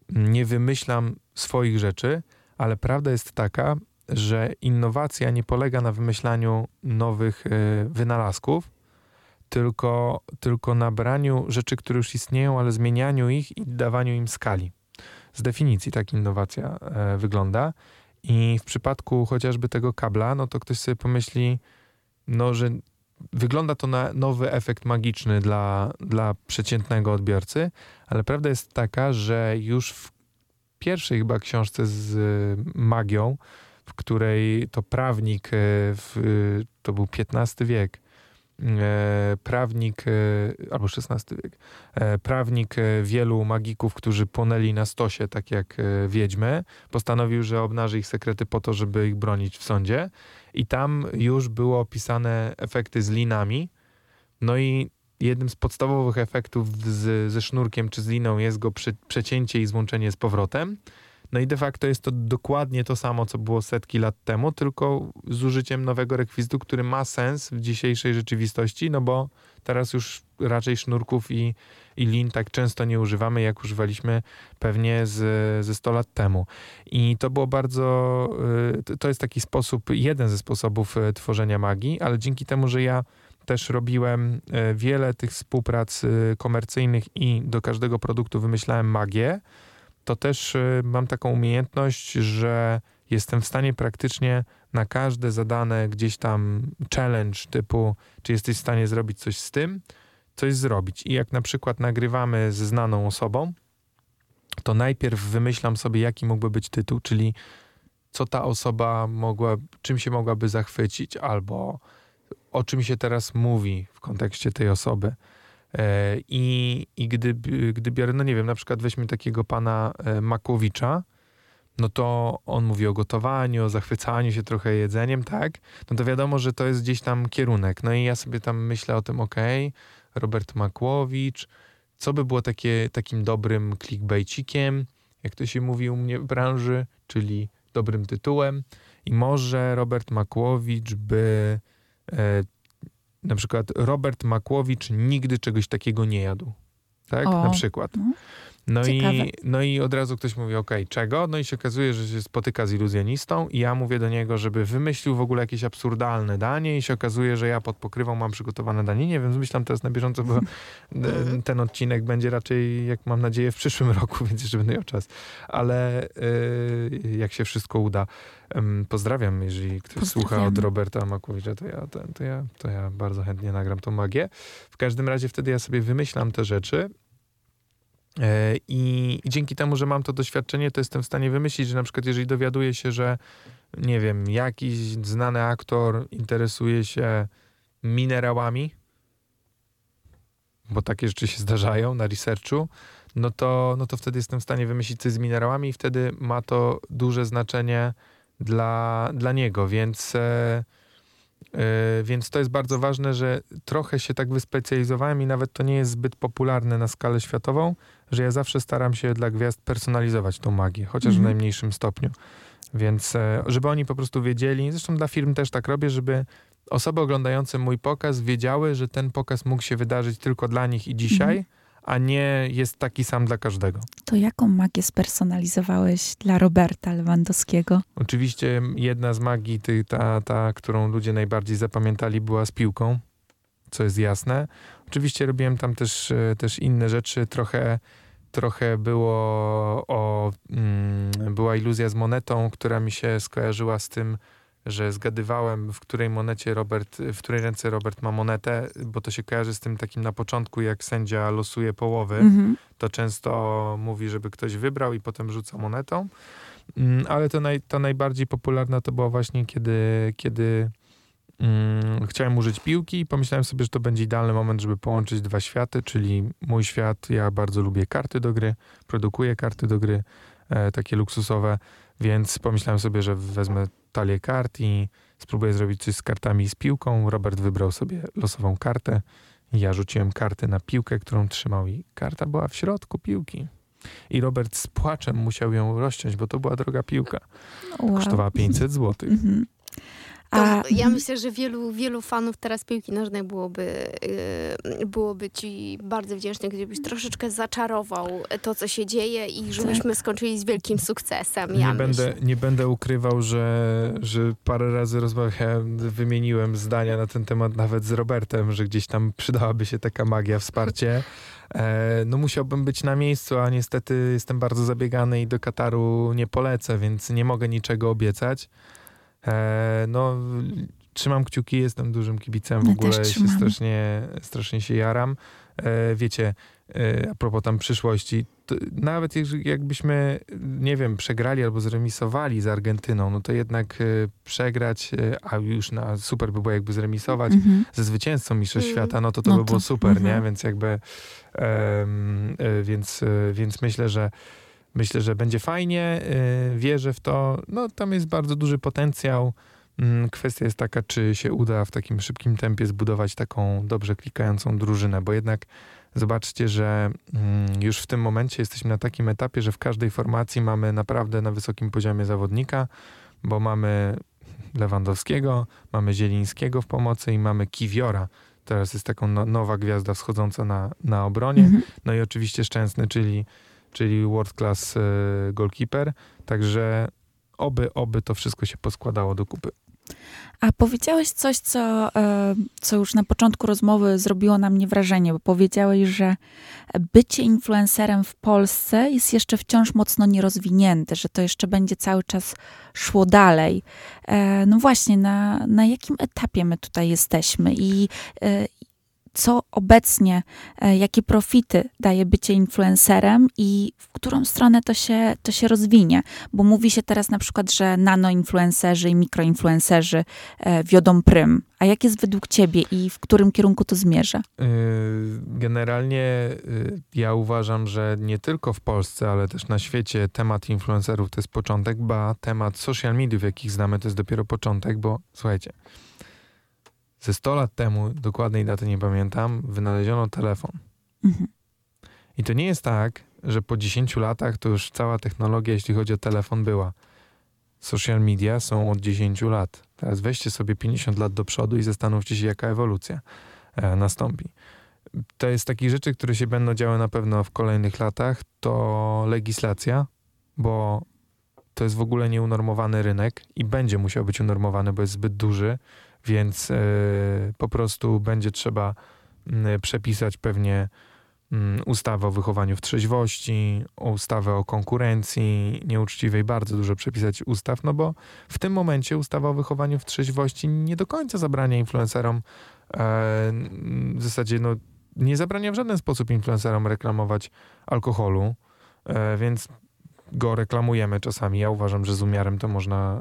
D: nie wymyślam swoich rzeczy, ale prawda jest taka, że innowacja nie polega na wymyślaniu nowych e, wynalazków, tylko, tylko na braniu rzeczy, które już istnieją, ale zmienianiu ich i dawaniu im skali. Z definicji tak innowacja wygląda. I w przypadku chociażby tego kabla, no to ktoś sobie pomyśli, no, że wygląda to na nowy efekt magiczny dla, dla przeciętnego odbiorcy, ale prawda jest taka, że już w pierwszej chyba książce z magią, w której to prawnik, e, w, to był XV wiek, prawnik, e, albo XVI wiek, e, prawnik wielu magików, którzy płonęli na stosie, tak jak wiedźmy, postanowił, że obnaży ich sekrety po to, żeby ich bronić w sądzie. I tam już było opisane efekty z linami. No i jednym z podstawowych efektów z, ze sznurkiem czy z liną jest go przecięcie i złączenie z powrotem. No i de facto jest to dokładnie to samo, co było setki lat temu, tylko z użyciem nowego rekwizytu, który ma sens w dzisiejszej rzeczywistości, no bo teraz już raczej sznurków i, i lin tak często nie używamy, jak używaliśmy pewnie z, ze 100 lat temu. I to było bardzo, y, to jest taki sposób, jeden ze sposobów y, tworzenia magii, ale dzięki temu, że ja też robiłem y, wiele tych współprac komercyjnych i do każdego produktu wymyślałem magię, to też y, mam taką umiejętność, że jestem w stanie praktycznie na każde zadane gdzieś tam challenge typu, czy jesteś w stanie zrobić coś z tym, coś zrobić. I jak na przykład nagrywamy ze znaną osobą, to najpierw wymyślam sobie, jaki mógłby być tytuł, czyli co ta osoba mogła, czym się mogłaby zachwycić, albo o czym się teraz mówi w kontekście tej osoby. E, I, i gdy, gdy biorę, no nie wiem, na przykład weźmy takiego pana e, Makłowicza, no to on mówi o gotowaniu, o zachwycaniu się trochę jedzeniem, tak? No to wiadomo, że to jest gdzieś tam kierunek. No i ja sobie tam myślę o tym, okej, okay, Robert Makłowicz, co by było takie, takim dobrym clickbaitcikiem, jak to się mówi u mnie w branży, czyli dobrym tytułem. I może Robert Makłowicz by e, na przykład Robert Makłowicz nigdy czegoś takiego nie jadł. Tak?
B: O,
D: na przykład.
B: no.
D: No
B: Ciekawe.
D: i, no i od razu ktoś mówi, okej, czego? No i się okazuje, że się spotyka z iluzjonistą i ja mówię do niego, żeby wymyślił w ogóle jakieś absurdalne danie i się okazuje, że ja pod pokrywą mam przygotowane danie. Nie wiem, zmyślam teraz na bieżąco, bo e, ten odcinek będzie raczej, jak mam nadzieję, w przyszłym roku, więc jeszcze będę miał czas. Ale e, jak się wszystko uda. Pozdrawiam, jeżeli ktoś słucha od. Roberta Makłowicza, to ja, to, to, ja, to ja bardzo chętnie nagram tą magię. W każdym razie wtedy ja sobie wymyślam te rzeczy E, I dzięki temu, że mam to doświadczenie, to jestem w stanie wymyślić, że na przykład jeżeli dowiaduję się, że nie wiem, jakiś znany aktor interesuje się minerałami, bo takie rzeczy się zdarzają na researchu, no to, no to wtedy jestem w stanie wymyślić coś z minerałami i wtedy ma to duże znaczenie dla, dla niego, więc, e, więc to jest bardzo ważne, że trochę się tak wyspecjalizowałem i nawet to nie jest zbyt popularne na skalę światową, że ja zawsze staram się dla gwiazd personalizować tą magię, chociaż w
B: Mhm.
D: najmniejszym stopniu. Więc e, żeby oni po prostu wiedzieli, zresztą dla firm też tak robię, żeby osoby oglądające mój pokaz wiedziały, że ten pokaz mógł się wydarzyć tylko dla nich i dzisiaj,
B: Mhm.
D: a nie jest taki sam dla każdego.
B: To jaką magię spersonalizowałeś dla Roberta Lewandowskiego?
D: Oczywiście jedna z magii, ty, ta, ta, którą ludzie najbardziej zapamiętali, była z piłką, co jest jasne. Oczywiście robiłem tam też, e, też inne rzeczy, trochę, trochę było o, mm, była iluzja z monetą, która mi się skojarzyła z tym, że zgadywałem, w której monecie Robert, w której ręce Robert ma monetę, bo to się kojarzy z tym takim na początku, jak sędzia losuje połowy
B: Mhm.
D: to często mówi, żeby ktoś wybrał i potem rzuca monetą. Mm, Ale to, naj, to najbardziej popularna to była właśnie, kiedy, kiedy mm, chciałem użyć piłki i pomyślałem sobie, że to będzie idealny moment, żeby połączyć dwa światy, czyli mój świat, ja bardzo lubię karty do gry, produkuję karty do gry, e, takie luksusowe, więc pomyślałem sobie, że wezmę talię kart i spróbuję zrobić coś z kartami i z piłką. Robert wybrał sobie losową kartę. Ja rzuciłem kartę na piłkę, którą trzymał i karta była w środku piłki. I Robert z płaczem musiał ją rozciąć, bo to była droga piłka.
B: Wow.
D: Kosztowała 500 zł.
B: Mhm.
C: To ja myślę, że wielu, wielu fanów teraz piłki nożnej byłoby, yy, byłoby ci bardzo wdzięcznych, gdybyś troszeczkę zaczarował to, co się dzieje i żebyśmy skończyli z wielkim sukcesem. Ja
D: nie, będę, nie będę ukrywał, że, że parę razy rozmawiałem, wymieniłem zdania na ten temat nawet z Robertem, że gdzieś tam przydałaby się taka magia, wsparcie. E, no musiałbym być na miejscu, a niestety jestem bardzo zabiegany i do Kataru nie polecę, więc nie mogę niczego obiecać. E, no trzymam kciuki, jestem dużym kibicem, w
B: My
D: ogóle się strasznie, strasznie się jaram. E, wiecie, e, a propos tam przyszłości, to nawet jakbyśmy, nie wiem, przegrali albo zremisowali z Argentyną, no to jednak przegrać, a już na super by było jakby zremisować
B: Mhm.
D: ze zwycięzcą Mistrzostw
C: Mm.
D: Świata, no to to
B: No
D: by
B: to-
D: było super,
B: mhm.
D: nie? Więc jakby, e, więc, więc myślę, że myślę, że będzie fajnie, e, wierzę w to, no tam jest bardzo duży potencjał. Mm, Kwestia jest taka, czy się uda w takim szybkim tempie zbudować taką dobrze klikającą drużynę, bo jednak zobaczcie, że mm, już w tym momencie jesteśmy na takim etapie, że w każdej formacji mamy naprawdę na wysokim poziomie zawodnika, bo mamy Lewandowskiego, mamy Zielińskiego w pomocy i mamy Kiwiora. Teraz jest taką no, nowa gwiazda wschodząca na, na obronie.
B: Mhm.
D: No i oczywiście Szczęsny, czyli, czyli world class e, goalkeeper. Także oby, oby to wszystko się poskładało do kupy.
B: A powiedziałeś coś, co, e, co już na początku rozmowy zrobiło na mnie wrażenie, bo powiedziałeś, że bycie influencerem w Polsce jest jeszcze wciąż mocno nierozwinięte, że to jeszcze będzie cały czas szło dalej. E, No właśnie, na, na jakim etapie my tutaj jesteśmy i co obecnie, e, jakie profity daje bycie influencerem i w którą stronę to się, to się rozwinie? Bo mówi się teraz na przykład, że nanoinfluencerzy i mikroinfluencerzy e, wiodą prym. A jak jest według ciebie i w którym kierunku to zmierza?
D: Yy, Generalnie ja uważam, że nie tylko w Polsce, ale też na świecie temat influencerów to jest początek, ba temat social mediów, jakich znamy, to jest dopiero początek, bo słuchajcie, ze 100 lat temu, dokładnej daty nie pamiętam, wynaleziono telefon.
B: Mhm.
D: I to nie jest tak, że po 10 latach to już cała technologia, jeśli chodzi o telefon, była. Social media są od 10 lat. Teraz weźcie sobie 50 lat do przodu i zastanówcie się, jaka ewolucja e, nastąpi. To jest takich rzeczy, które się będą działy na pewno w kolejnych latach, to legislacja, bo to jest w ogóle nieunormowany rynek i będzie musiał być unormowany, bo jest zbyt duży, więc e, po prostu będzie trzeba przepisać pewnie ustawę o wychowaniu w trzeźwości, ustawę o konkurencji nieuczciwej, bardzo dużo przepisać ustaw, no bo w tym momencie ustawa o wychowaniu w trzeźwości nie do końca zabrania influencerom, e, w zasadzie no, nie zabrania w żaden sposób influencerom reklamować alkoholu, e, więc go reklamujemy czasami. Ja uważam, że z umiarem to można,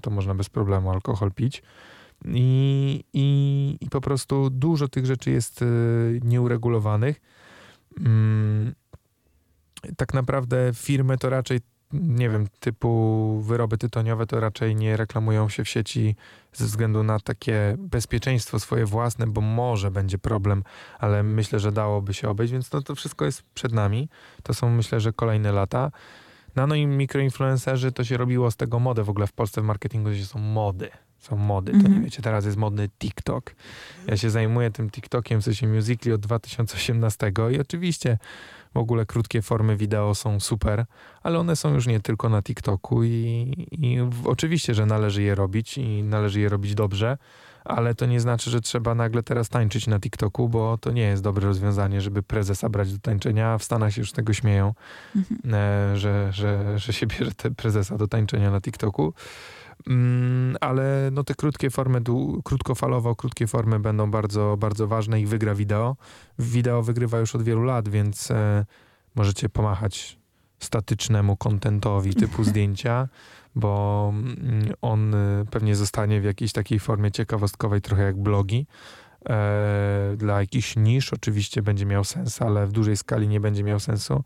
D: to można bez problemu alkohol pić. I, i, I po prostu dużo tych rzeczy jest nieuregulowanych. Mm, tak naprawdę firmy to raczej, nie wiem, typu wyroby tytoniowe to raczej nie reklamują się w sieci ze względu na takie bezpieczeństwo swoje własne, bo może będzie problem, ale myślę, że dałoby się obejść, więc no to wszystko jest przed nami. To są myślę, że kolejne lata. Nano i mikroinfluencerzy to się robiło z tego modę. W ogóle w Polsce w marketingu to są mody. Są mody. To nie mhm. wiecie, teraz jest modny TikTok. Ja się zajmuję tym TikTokiem, w sensie Musically od 2018 i oczywiście w ogóle krótkie formy wideo są super, ale one są już nie tylko na TikToku i, i oczywiście, że należy je robić i należy je robić dobrze, ale to nie znaczy, że trzeba nagle teraz tańczyć na TikToku, bo to nie jest dobre rozwiązanie, żeby prezesa brać do tańczenia, a w Stanach się już tego śmieją, mhm. e, że, że, że się bierze te prezesa do tańczenia na TikToku. Mm, ale no te krótkie formy, krótkofalowo, krótkie formy będą bardzo, bardzo ważne i wygra wideo. Wideo wygrywa już od wielu lat, więc e, możecie pomachać statycznemu kontentowi typu zdjęcia, bo mm, on e, pewnie zostanie w jakiejś takiej formie ciekawostkowej, trochę jak blogi. E, dla jakichś nisz oczywiście będzie miał sens, ale w dużej skali nie będzie miał sensu,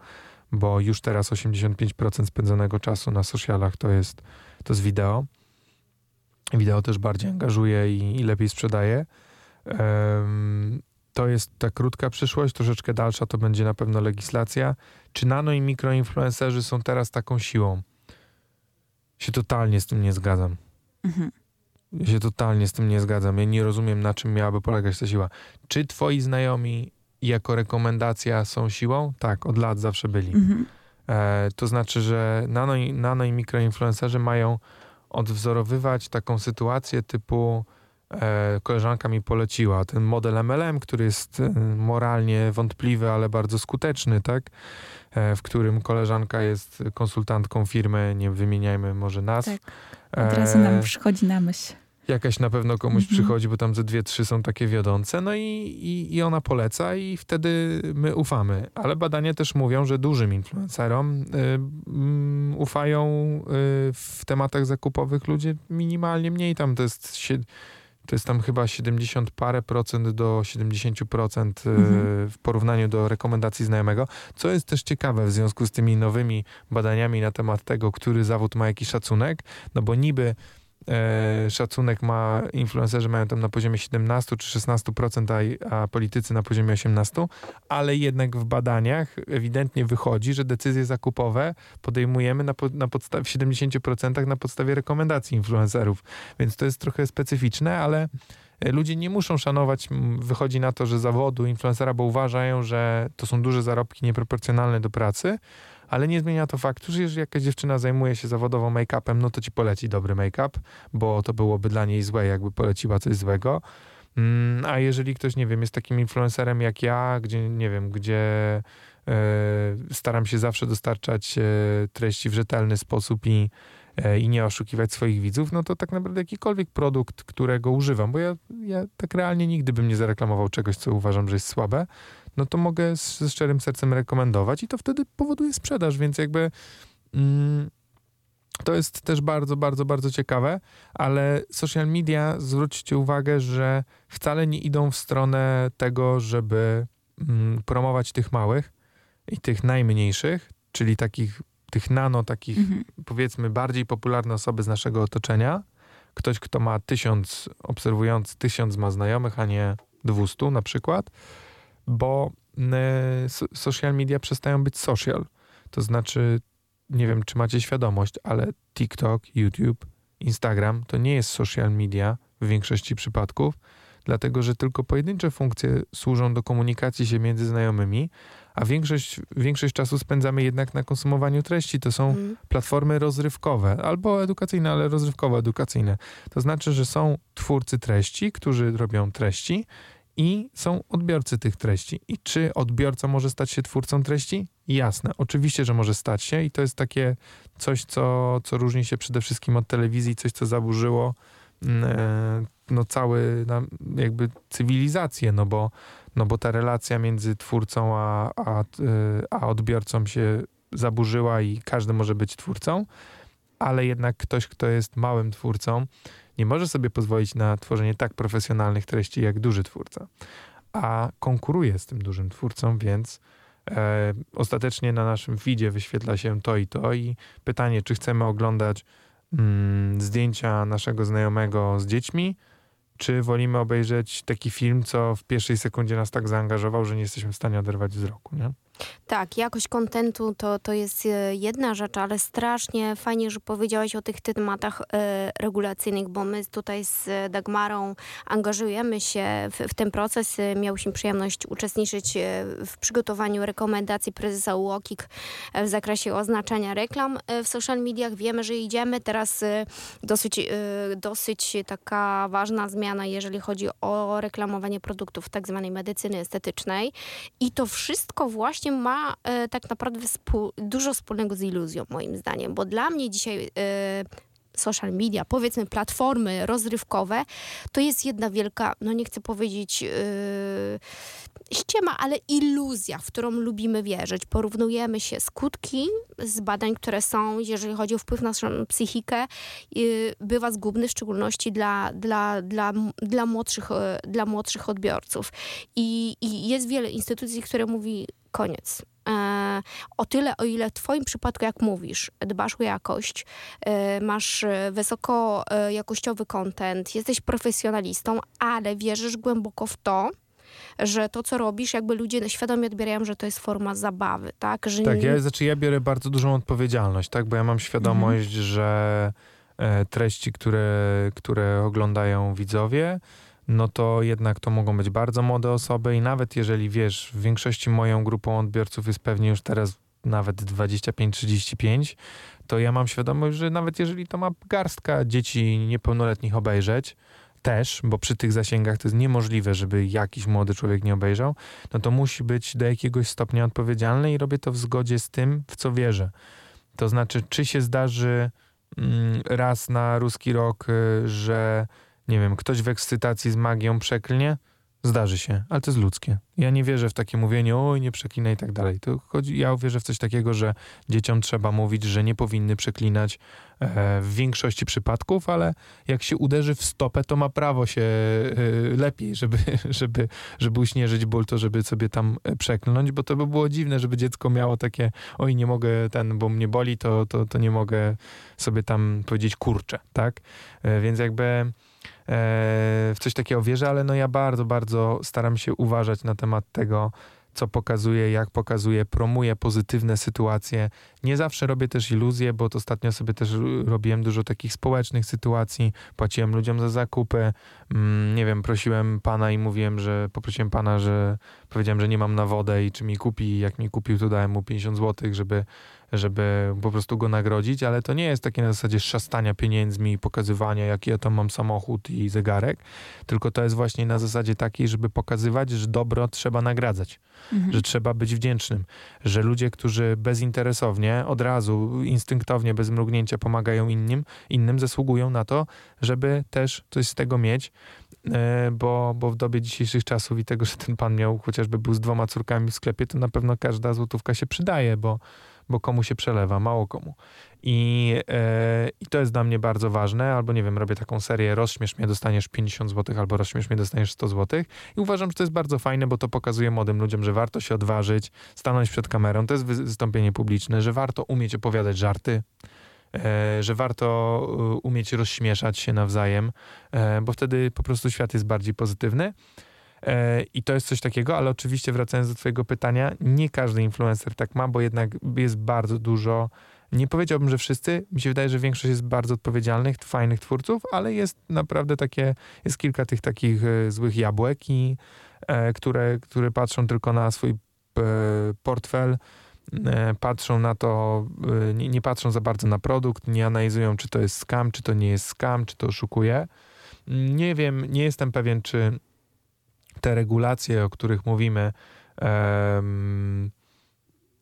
D: bo już teraz 85% spędzonego czasu na socialach to jest, to jest wideo. Wideo też bardziej angażuje i, i lepiej sprzedaje. Um, to jest ta krótka przyszłość, troszeczkę dalsza to będzie na pewno legislacja. Czy nano i mikroinfluencerzy są teraz taką siłą? Się totalnie z tym nie zgadzam. Mhm. Ja się totalnie z tym nie zgadzam. Ja nie rozumiem, na czym miałaby polegać ta siła. Czy twoi znajomi jako rekomendacja są siłą? Tak, od lat zawsze byli. Mhm. E, to znaczy, że nano i, nano i mikroinfluencerzy mają odwzorowywać taką sytuację typu e, koleżanka mi poleciła ten model MLM, który jest e, moralnie wątpliwy, ale bardzo skuteczny, tak? E, w którym koleżanka jest konsultantką firmy, nie wymieniajmy może nazw.
B: Tak. Od razu nam przychodzi na myśl
D: jakaś na pewno komuś mhm. przychodzi, bo tam ze dwie, trzy są takie wiodące, no i, i, i, ona poleca i wtedy my ufamy. Ale badania też mówią, że dużym influencerom y, y, ufają y, w tematach zakupowych ludzie minimalnie mniej. Tam to jest, to jest tam chyba 70 parę procent do 70 procent y, mhm. w porównaniu do rekomendacji znajomego, co jest też ciekawe w związku z tymi nowymi badaniami na temat tego, który zawód ma jakiś szacunek, no bo niby szacunek ma, influencerzy mają tam na poziomie 17 czy 16%, a, a politycy na poziomie 18%, ale jednak w badaniach ewidentnie wychodzi, że decyzje zakupowe podejmujemy na, na podstawie, w 70% na podstawie rekomendacji influencerów, więc to jest trochę specyficzne, ale e, ludzie nie muszą szanować, wychodzi na to, że zawodu influencera, bo uważają, że to są duże zarobki nieproporcjonalne do pracy, ale nie zmienia to faktu, że jeżeli jakaś dziewczyna zajmuje się zawodowo make-upem, no to ci poleci dobry make-up, bo to byłoby dla niej złe, jakby poleciła coś złego. Mm, a jeżeli ktoś, nie wiem, jest takim influencerem jak ja, gdzie, nie wiem, gdzie e, staram się zawsze dostarczać e, treści w rzetelny sposób i, e, i nie oszukiwać swoich widzów, no to tak naprawdę jakikolwiek produkt, którego używam, bo ja, ja tak realnie nigdy bym nie zareklamował czegoś, co uważam, że jest słabe, no to mogę z, ze szczerym sercem rekomendować i to wtedy powoduje sprzedaż, więc jakby mm, to jest też bardzo, bardzo, bardzo ciekawe, ale social media, zwróćcie uwagę, że wcale nie idą w stronę tego, żeby mm, promować tych małych i tych najmniejszych, czyli takich, tych nano, takich mhm. powiedzmy bardziej popularne osoby z naszego otoczenia. Ktoś, kto ma tysiąc obserwując, tysiąc ma znajomych, a nie dwustu na przykład bo social media przestają być social. To znaczy, nie wiem, czy macie świadomość, ale TikTok, YouTube, Instagram to nie jest social media w większości przypadków, dlatego że tylko pojedyncze funkcje służą do komunikacji się między znajomymi, a większość, większość czasu spędzamy jednak na konsumowaniu treści. To są mm. platformy rozrywkowe, albo edukacyjne, ale rozrywkowo-edukacyjne. To znaczy, że są twórcy treści, którzy robią treści i są odbiorcy tych treści. I czy odbiorca może stać się twórcą treści? Jasne, oczywiście, że może stać się i to jest takie coś, co, co różni się przede wszystkim od telewizji, coś, co zaburzyło mm, e, no, cały jakby cywilizację, no bo, no bo ta relacja między twórcą a, a, e, a odbiorcą się zaburzyła i każdy może być twórcą, ale jednak ktoś, kto jest małym twórcą, nie może sobie pozwolić na tworzenie tak profesjonalnych treści jak duży twórca, a konkuruje z tym dużym twórcą, więc e, ostatecznie na naszym feedzie wyświetla się to i to i pytanie, czy chcemy oglądać mm, zdjęcia naszego znajomego z dziećmi, czy wolimy obejrzeć taki film, co w pierwszej sekundzie nas tak zaangażował, że nie jesteśmy w stanie oderwać wzroku, nie?
C: Tak, jakość kontentu to, to jest e, jedna rzecz, ale strasznie fajnie, że powiedziałeś o tych tematach e, regulacyjnych, bo my tutaj z Dagmarą angażujemy się w, w ten proces. E, miałyśmy przyjemność uczestniczyć w przygotowaniu rekomendacji prezesa UOKiK w zakresie oznaczania reklam w social mediach. Wiemy, że idziemy teraz dosyć, dosyć taka ważna zmiana, jeżeli chodzi o reklamowanie produktów tak zwanej medycyny estetycznej i to wszystko właśnie właśnie ma e, tak naprawdę dużo wspólnego z iluzją, moim zdaniem, bo dla mnie dzisiaj e, social media, powiedzmy platformy rozrywkowe, to jest jedna wielka, no nie chcę powiedzieć yy, ściema, ale iluzja, w którą lubimy wierzyć. Porównujemy się skutki z badań, które są, jeżeli chodzi o wpływ na naszą psychikę, yy, bywa zgubny, w szczególności dla, dla, dla, dla, młodszych, yy, dla młodszych odbiorców. I, I jest wiele instytucji, które mówi koniec. E, o tyle, o ile w Twoim przypadku, jak mówisz, dbasz o jakość, e, masz wysoko e, jakościowy content, jesteś profesjonalistą, ale wierzysz głęboko w to, że to, co robisz, jakby ludzie świadomie odbierają, że to jest forma zabawy, tak? Że
D: tak, ja, znaczy ja biorę bardzo dużą odpowiedzialność, tak? Bo ja mam świadomość, mhm. że treści, które, które oglądają widzowie, no to jednak to mogą być bardzo młode osoby i nawet jeżeli wiesz, w większości moją grupą odbiorców jest pewnie już teraz nawet 25-35, to ja mam świadomość, że nawet jeżeli to ma garstka dzieci niepełnoletnich obejrzeć, też, bo przy tych zasięgach to jest niemożliwe, żeby jakiś młody człowiek nie obejrzał, no to musi być do jakiegoś stopnia odpowiedzialny i robię to w zgodzie z tym, w co wierzę. To znaczy, czy się zdarzy mm, raz na ruski rok, y, że nie wiem, ktoś w ekscytacji z magią przeklnie, zdarzy się, ale to jest ludzkie. Ja nie wierzę w takie mówienie, oj, nie przeklinaj i tak dalej. To chodzi, ja wierzę w coś takiego, że dzieciom trzeba mówić, że nie powinny przeklinać e, w większości przypadków, ale jak się uderzy w stopę, to ma prawo się e, lepiej, żeby, żeby, żeby uśmierzyć ból, to żeby sobie tam e, przeklnąć, bo to by było dziwne, żeby dziecko miało takie, oj, nie mogę ten, bo mnie boli, to, to, to nie mogę sobie tam powiedzieć kurczę, tak? E, więc jakby w coś takiego wierzę, ale no ja bardzo, bardzo staram się uważać na temat tego, co pokazuje, jak pokazuje, promuje pozytywne sytuacje. Nie zawsze robię też iluzje, bo ostatnio sobie też robiłem dużo takich społecznych sytuacji, płaciłem ludziom za zakupy, mm, nie wiem, prosiłem pana i mówiłem, że poprosiłem pana, że powiedziałem, że nie mam na wodę i czy mi kupi, jak mi kupił, to dałem mu 50 zł, żeby żeby po prostu go nagrodzić, ale to nie jest takie na zasadzie szastania pieniędzmi i pokazywania, jaki ja tam mam samochód i zegarek, tylko to jest właśnie na zasadzie takiej, żeby pokazywać, że dobro trzeba nagradzać, mhm. że trzeba być wdzięcznym, że ludzie, którzy bezinteresownie, od razu, instynktownie, bez mrugnięcia pomagają innym, innym zasługują na to, żeby też coś z tego mieć, e, bo, bo w dobie dzisiejszych czasów i tego, że ten pan miał chociażby był z dwoma córkami w sklepie, to na pewno każda złotówka się przydaje, bo bo komu się przelewa, mało komu. I, e, I to jest dla mnie bardzo ważne, albo nie wiem, robię taką serię, rozśmiesz mnie, dostaniesz 50 zł, albo rozśmiesz mnie, dostaniesz 100 zł. I uważam, że to jest bardzo fajne, bo to pokazuje młodym ludziom, że warto się odważyć, stanąć przed kamerą, to jest wystąpienie publiczne, że warto umieć opowiadać żarty, e, że warto e, umieć rozśmieszać się nawzajem, e, bo wtedy po prostu świat jest bardziej pozytywny. E, I to jest coś takiego, ale oczywiście wracając do twojego pytania, nie każdy influencer tak ma, bo jednak jest bardzo dużo nie powiedziałbym, że wszyscy. Mi się wydaje, że większość jest bardzo odpowiedzialnych, fajnych twórców, ale jest naprawdę takie, jest kilka tych takich e, złych jabłek, i, e, które, które patrzą tylko na swój portfel, patrzą na to, nie, nie, patrzą za bardzo na produkt, nie analizują, czy to jest scam, czy to nie jest scam, czy to oszukuje. Nie wiem, nie jestem pewien, czy te regulacje, o których mówimy,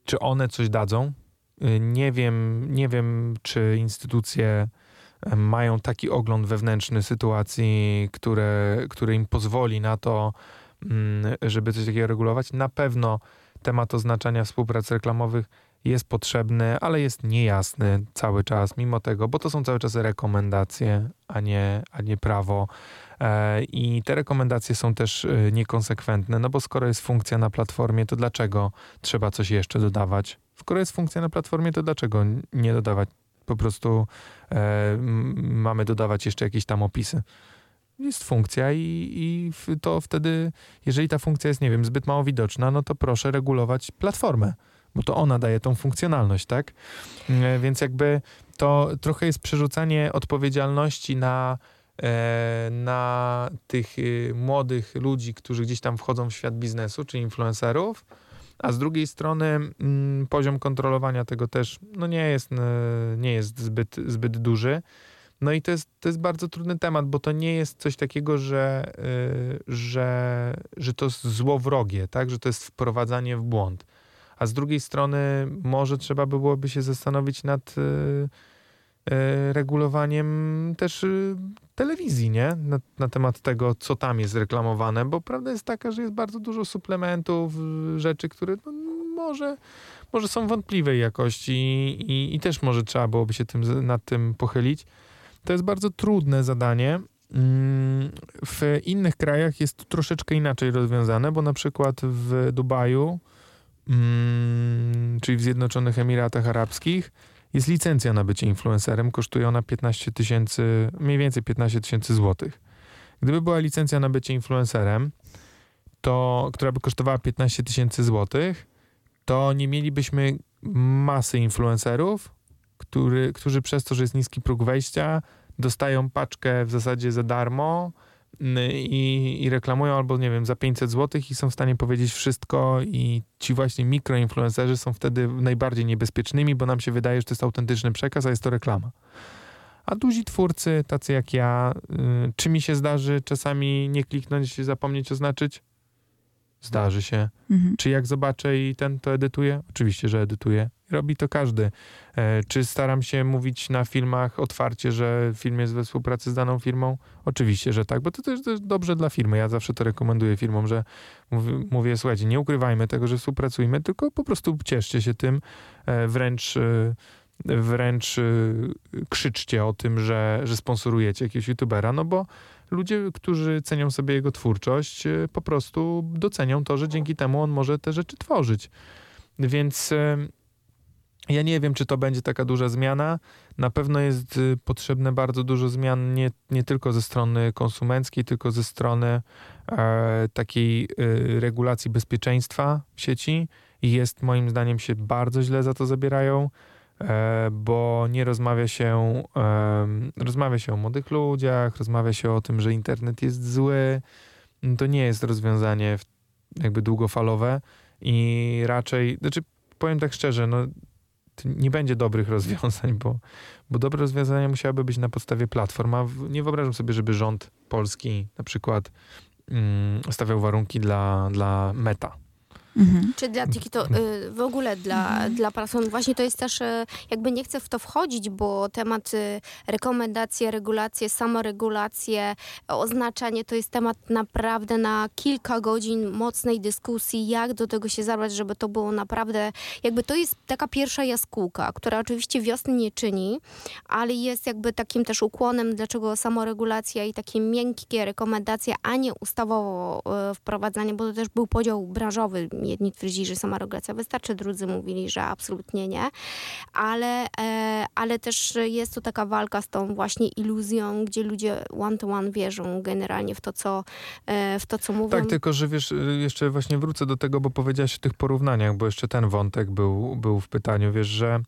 D: czy one coś dadzą, Y, nie wiem, nie wiem, czy instytucje mają taki ogląd wewnętrzny sytuacji, które, który im pozwoli na to, mm, żeby coś takiego regulować. Na pewno temat oznaczania współprac reklamowych jest potrzebny, ale jest niejasny cały czas, mimo tego, bo to są cały czas rekomendacje, a nie, a nie prawo. E, I te rekomendacje są też e, niekonsekwentne, no bo skoro jest funkcja na platformie, to dlaczego trzeba coś jeszcze dodawać? Skoro jest funkcja na platformie, to dlaczego nie dodawać? Po prostu e, mamy dodawać jeszcze jakieś tam opisy. Jest funkcja i, i to wtedy, jeżeli ta funkcja jest, nie wiem, zbyt mało widoczna, no to proszę regulować platformę, bo to ona daje tą funkcjonalność, tak? E, więc jakby to trochę jest przerzucanie odpowiedzialności na na tych y, młodych ludzi, którzy gdzieś tam wchodzą w świat biznesu, czy influencerów, a z drugiej strony mm, poziom kontrolowania tego też no nie jest, e, nie jest zbyt, zbyt duży. No i to jest, to jest bardzo trudny temat, bo to nie jest coś takiego, że, yy, że, że to jest złowrogie, tak? że to jest wprowadzanie w błąd. A z drugiej strony może trzeba by byłoby się zastanowić nad regulowaniem też telewizji, nie? Na, na, temat tego, co tam jest reklamowane, bo prawda jest taka, że jest bardzo dużo suplementów, rzeczy, które no, może, może są wątpliwej jakości i, i, też może trzeba byłoby się tym, nad tym pochylić. To jest bardzo trudne zadanie. Mm, w innych krajach jest to troszeczkę inaczej rozwiązane, bo na przykład w Dubaju, mm, czyli w Zjednoczonych Emiratach Arabskich, jest licencja na bycie influencerem, kosztuje ona 15 tysięcy, mniej więcej 15 tysięcy złotych. Gdyby była licencja na bycie influencerem, to, która by kosztowała 15 tysięcy złotych, to nie mielibyśmy masy influencerów, który, którzy przez to, że jest niski próg wejścia, dostają paczkę w zasadzie za darmo, i, i reklamują albo, nie wiem, za 500 zł i są w stanie powiedzieć wszystko i ci właśnie mikroinfluencerzy są wtedy najbardziej niebezpiecznymi, bo nam się wydaje, że to jest autentyczny przekaz, a jest to reklama. A duzi twórcy, tacy jak ja, y, czy mi się zdarzy czasami nie kliknąć zapomnieć oznaczyć? Zdarzy się. Mhm. Czy jak zobaczę i ten to edytuje? Oczywiście, że edytuje. Robi to każdy. E, czy staram się mówić na filmach otwarcie, że film jest we współpracy z daną firmą? Oczywiście, że tak, bo to też, też dobrze dla firmy. Ja zawsze to rekomenduję firmom, że mówię, mówię, słuchajcie, nie ukrywajmy tego, że współpracujemy, tylko po prostu cieszcie się tym, e, wręcz e, wręcz krzyczcie o tym, że, że sponsorujecie jakiegoś youtubera, no bo ludzie, którzy cenią sobie jego twórczość, po prostu docenią to, że dzięki temu on może te rzeczy tworzyć. Więc ja nie wiem, czy to będzie taka duża zmiana. Na pewno jest y, potrzebne bardzo dużo zmian, nie, nie tylko ze strony konsumenckiej, tylko ze strony e, takiej e, regulacji bezpieczeństwa sieci. I jest moim zdaniem się bardzo źle za to zabierają, e, bo nie rozmawia się, rozmawia się o młodych ludziach, rozmawia się o tym, że internet jest zły. To nie jest rozwiązanie jakby długofalowe i raczej, znaczy powiem tak szczerze, no nie będzie dobrych rozwiązań, bo, bo dobre rozwiązania musiałyby być na podstawie platform. A nie wyobrażam sobie, żeby rząd polski na przykład mm, stawiał warunki dla, dla meta
C: Mhm. Czy dla TikTok, y, w ogóle dla, mhm. dla platform. Właśnie to jest też, y, jakby nie chcę w to wchodzić, bo temat y, rekomendacje, regulacje, samoregulacje, oznaczanie to jest temat naprawdę na kilka godzin mocnej dyskusji, jak do tego się zabrać, żeby to było naprawdę, jakby to jest taka pierwsza jaskółka, która oczywiście wiosny nie czyni, ale jest jakby takim też ukłonem, dlaczego samoregulacja i takie miękkie rekomendacje, a nie ustawowo wprowadzanie, bo to też był podział branżowy Jedni twierdzili, że samoregulacja wystarczy, drudzy mówili, że absolutnie nie. Ale, e, ale też jest tu taka walka z tą właśnie iluzją, gdzie ludzie one-to-one wierzą generalnie w to, co, e, w to, co mówią.
D: Tak, tylko że wiesz, jeszcze właśnie wrócę do tego, bo powiedziałaś o tych porównaniach, bo jeszcze ten wątek był, był w pytaniu, wiesz, że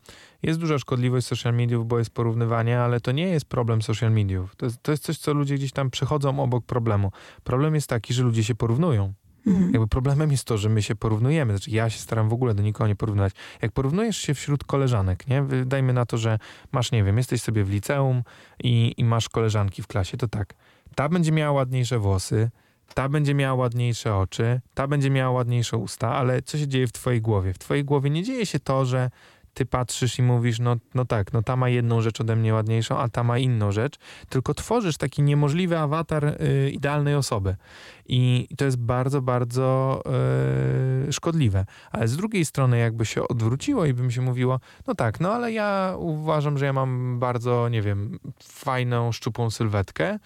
D: jest duża szkodliwość social mediów, bo jest porównywanie, ale to nie jest problem social mediów. To jest, to jest coś, co ludzie gdzieś tam przechodzą obok problemu. Problem jest taki, że ludzie się porównują. Mhm. Jakby problemem jest to, że my się porównujemy. Znaczy, ja się staram w ogóle do nikogo nie porównywać. Jak porównujesz się wśród koleżanek, nie? Dajmy na to, że masz, nie wiem, jesteś sobie w liceum i, i masz koleżanki w klasie, to tak. Ta będzie miała ładniejsze włosy, ta będzie miała ładniejsze oczy, ta będzie miała ładniejsze usta, ale co się dzieje w twojej głowie? W twojej głowie nie dzieje się to, że ty patrzysz i mówisz, no, no tak, no ta ma jedną rzecz ode mnie ładniejszą, a ta ma inną rzecz, tylko tworzysz taki niemożliwy awatar y, idealnej osoby. I, to jest bardzo, bardzo y, szkodliwe. Ale z drugiej strony, jakby się odwróciło i bym się mówiło, no tak, no ale ja uważam, że ja mam bardzo, nie wiem, fajną, szczupłą sylwetkę,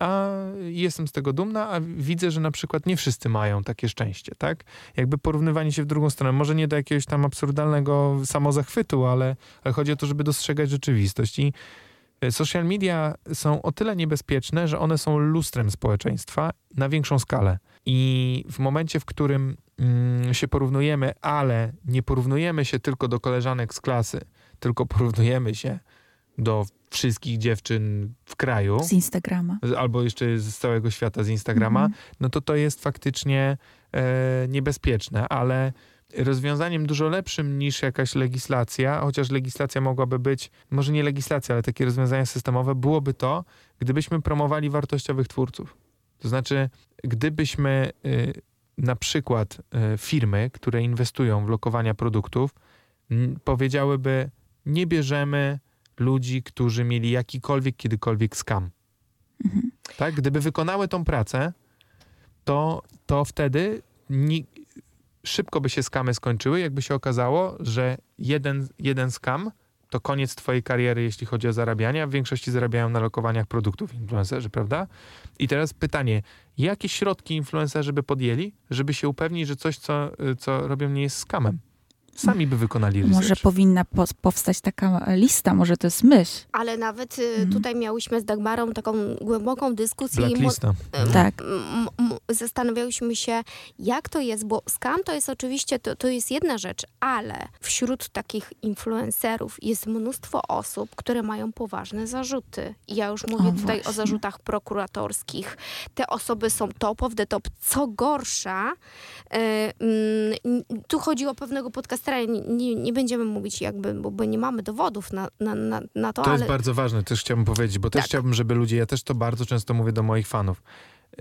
D: a jestem z tego dumna, a widzę, że na przykład nie wszyscy mają takie szczęście, tak? Jakby porównywanie się w drugą stronę, może nie do jakiegoś tam absurdalnego samozachwytu, ale, ale chodzi o to, żeby dostrzegać rzeczywistość i e, social media są o tyle niebezpieczne, że one są lustrem społeczeństwa na większą skalę. I w momencie, w którym mm, się porównujemy, ale nie porównujemy się tylko do koleżanek z klasy, tylko porównujemy się do wszystkich dziewczyn w kraju.
B: Z Instagrama.
D: Albo jeszcze z całego świata z Instagrama, mhm. no to to jest faktycznie e, niebezpieczne, ale rozwiązaniem dużo lepszym niż jakaś legislacja, chociaż legislacja mogłaby być, może nie legislacja, ale takie rozwiązania systemowe, byłoby to, gdybyśmy promowali wartościowych twórców. To znaczy, gdybyśmy y, na przykład y, firmy, które inwestują w lokowania produktów, powiedziałyby, nie bierzemy ludzi, którzy mieli jakikolwiek, kiedykolwiek skam. Mhm. Tak? Gdyby wykonały tą pracę, to, to wtedy ni- szybko by się skamy skończyły, jakby się okazało, że jeden, jeden skam to koniec twojej kariery, jeśli chodzi o zarabianie, a w większości zarabiają na lokowaniach produktów influencerzy, prawda? I teraz pytanie, jakie środki influencerzy by podjęli, żeby się upewnić, że coś, co, co robią, nie jest skamem? Sami by wykonali research.
B: Może powinna po powstać taka lista, może to jest myśl.
C: Ale nawet y, mhm. tutaj miałyśmy z Dagmarą taką głęboką dyskusję.
D: Blacklista.
B: Tak.
C: Zastanawiałyśmy się, jak to jest, bo scam to jest oczywiście, to, to jest jedna rzecz, ale wśród takich influencerów jest mnóstwo osób, które mają poważne zarzuty. I ja już mówię o, tutaj właśnie. o zarzutach prokuratorskich. Te osoby są top of the top. Co gorsza, y, y, tu chodzi o pewnego podcastera, nie, nie, nie, będziemy mówić jakby, bo, bo nie mamy dowodów na, na, na, na to,
D: To
C: ale...
D: jest bardzo ważne, też chciałbym powiedzieć, bo też tak. chciałbym, żeby ludzie, ja też to bardzo często mówię do moich fanów,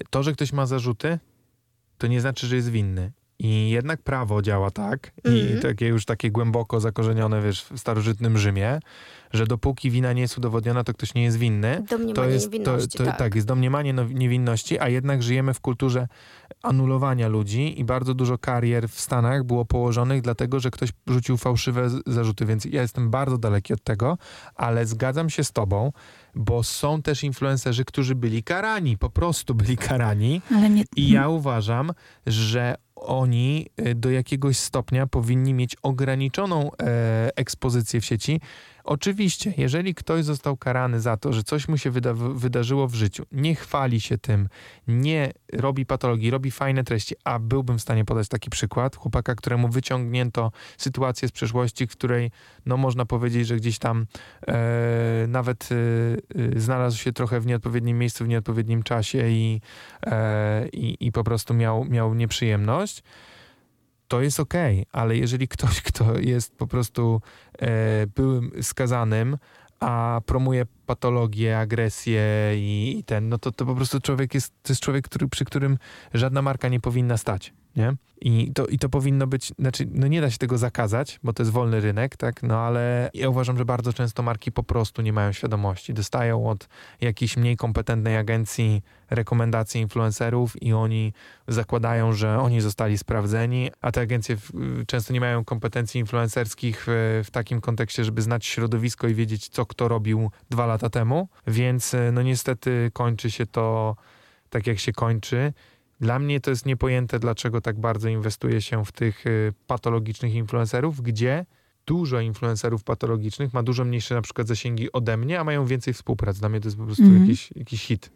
D: to, że ktoś ma zarzuty, to nie znaczy, że jest winny. I jednak prawo działa tak, mm. i mhm. takie już takie głęboko zakorzenione, wiesz, w starożytnym Rzymie, że dopóki wina nie jest udowodniona, to ktoś nie jest winny.
C: Domniemanie
D: to
C: jest, niewinności, to, to,
D: tak. tak. jest domniemanie no, niewinności, a jednak żyjemy w kulturze anulowania ludzi i bardzo dużo karier w Stanach było położonych dlatego, że ktoś rzucił fałszywe zarzuty, więc ja jestem bardzo daleki od tego, ale zgadzam się z tobą, bo są też influencerzy, którzy byli karani, po prostu byli karani nie... i ja uważam, że oni y, do jakiegoś stopnia powinni mieć ograniczoną e, ekspozycję w sieci, Oczywiście, jeżeli ktoś został karany za to, że coś mu się wyda wydarzyło w życiu, nie chwali się tym, nie robi patologii, robi fajne treści, a byłbym w stanie podać taki przykład chłopaka, któremu wyciągnięto sytuację z przeszłości, w której no można powiedzieć, że gdzieś tam e, nawet e, e znalazł się trochę w nieodpowiednim miejscu, w nieodpowiednim czasie i, e, i, i po prostu miał, miał nieprzyjemność to jest ok, ale jeżeli ktoś, kto jest po prostu e, byłym skazanym, a promuje patologię, agresję i, i, ten, no to, to po prostu człowiek jest, to jest człowiek, który, przy którym żadna marka nie powinna stać nie? I to, I to powinno być, znaczy, no nie da się tego zakazać, bo to jest wolny rynek, tak? No ale ja uważam, że bardzo często marki po prostu nie mają świadomości. Dostają od jakiejś mniej kompetentnej agencji rekomendacje influencerów i oni zakładają, że oni zostali sprawdzeni, a te agencje często nie mają kompetencji influencerskich w, takim kontekście, żeby znać środowisko i wiedzieć, co kto robił dwa lata temu. Więc no niestety kończy się to tak, jak się kończy. Dla mnie to jest niepojęte, dlaczego tak bardzo inwestuje się w tych y, patologicznych influencerów, gdzie dużo influencerów patologicznych ma dużo mniejsze na przykład zasięgi ode mnie, a mają więcej współprac. Dla mnie to jest po prostu
B: Mhm.
D: jakiś, jakiś hit.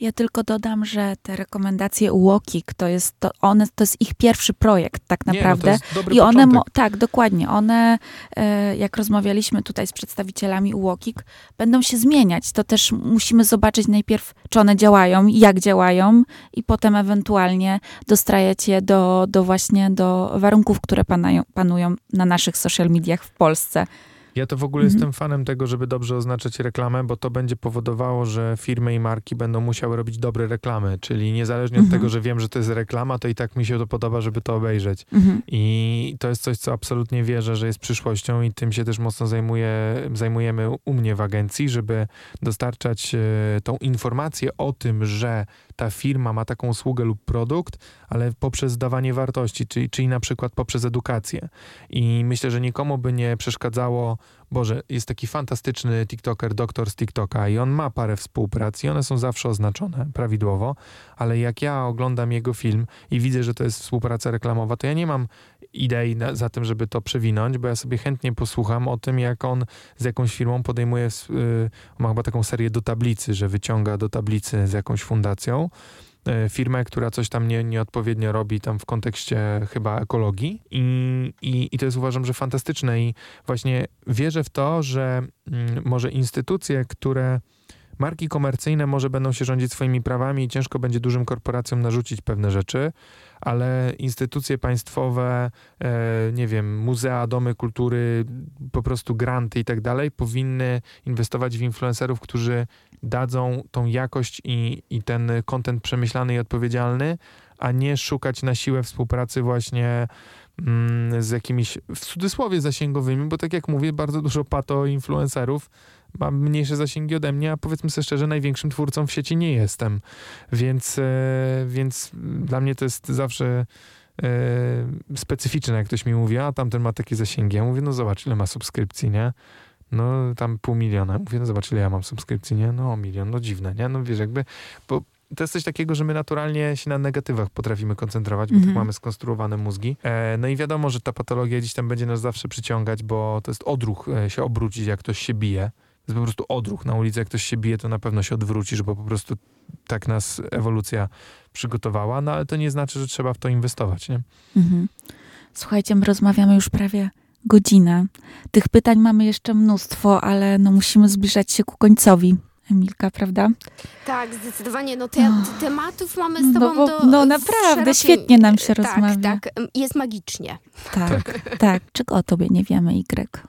B: Ja tylko dodam, że te rekomendacje Łokik to jest, to one, to jest ich pierwszy projekt tak naprawdę.
D: Nie, no
B: I one, mo- tak, dokładnie, one, e, jak rozmawialiśmy tutaj z przedstawicielami UOKiK, będą się zmieniać. To też musimy zobaczyć najpierw, czy one działają, jak działają i potem ewentualnie dostrajać je do, do właśnie do warunków, które panają, panują na naszych social mediach w Polsce.
D: Ja to w ogóle
B: Mhm.
D: jestem fanem tego, żeby dobrze oznaczać reklamę, bo to będzie powodowało, że firmy i marki będą musiały robić dobre reklamy. Czyli niezależnie od
B: Mhm.
D: tego, że wiem, że to jest reklama, to i tak mi się to podoba, żeby to obejrzeć.
B: Mhm.
D: I to jest coś, co absolutnie wierzę, że jest przyszłością i tym się też mocno zajmuje, zajmujemy u mnie w agencji, żeby dostarczać e, tą informację o tym, że ta firma ma taką usługę lub produkt, ale poprzez dawanie wartości, czyli, czyli na przykład poprzez edukację. I myślę, że nikomu by nie przeszkadzało, Boże, jest taki fantastyczny TikToker, doktor z TikToka i on ma parę współprac i one są zawsze oznaczone prawidłowo, ale jak ja oglądam jego film i widzę, że to jest współpraca reklamowa, to ja nie mam idei na, za tym, żeby to przewinąć, bo ja sobie chętnie posłucham o tym, jak on z jakąś firmą podejmuje, s- y, ma chyba taką serię do tablicy, że wyciąga do tablicy z jakąś fundacją firmę, która coś tam nie, nieodpowiednio robi tam w kontekście chyba ekologii. I, i, i to jest uważam, że fantastyczne. I właśnie wierzę w to, że mm, może instytucje, które marki komercyjne może będą się rządzić swoimi prawami i ciężko będzie dużym korporacjom narzucić pewne rzeczy, ale instytucje państwowe, e, nie wiem, muzea, domy kultury, po prostu granty i tak dalej, powinny inwestować w influencerów, którzy dadzą tą jakość i, i ten content przemyślany i odpowiedzialny, a nie szukać na siłę współpracy właśnie mm, z jakimiś, w cudzysłowie, zasięgowymi, bo tak jak mówię, bardzo dużo pato influencerów ma mniejsze zasięgi ode mnie, a powiedzmy sobie szczerze, największym twórcą w sieci nie jestem. Więc, e, więc dla mnie to jest zawsze e, specyficzne, jak ktoś mi mówi, a tamten ma takie zasięgi. Ja mówię, no zobacz, ile ma subskrypcji, nie? No tam pół miliona. Mówię, no zobacz, ile ja mam subskrypcji, nie? No milion, no dziwne, nie? No wiesz, jakby, bo to jest coś takiego, że my naturalnie się na negatywach potrafimy koncentrować, bo tak
B: Mhm.
D: mamy skonstruowane mózgi. E, no i wiadomo, że ta patologia gdzieś tam będzie nas zawsze przyciągać, bo to jest odruch e, się obrócić, jak ktoś się bije. To jest po prostu odruch na ulicy, jak ktoś się bije, to na pewno się odwrócisz, bo po prostu tak nas ewolucja przygotowała, no ale to nie znaczy, że trzeba w to inwestować, nie?
B: Mhm. Słuchajcie, my rozmawiamy już prawie godzinę. Tych pytań mamy jeszcze mnóstwo, ale no musimy zbliżać się ku końcowi. Emilka, prawda?
C: Tak, zdecydowanie. No te,
B: No.
C: te tematów mamy z
B: No
C: tobą
B: bo-
C: do...
B: no naprawdę,
C: szerokim-
B: świetnie nam się
C: tak,
B: rozmawia.
C: Tak, jest magicznie.
B: Tak, tak. Czego o tobie nie wiemy, Y?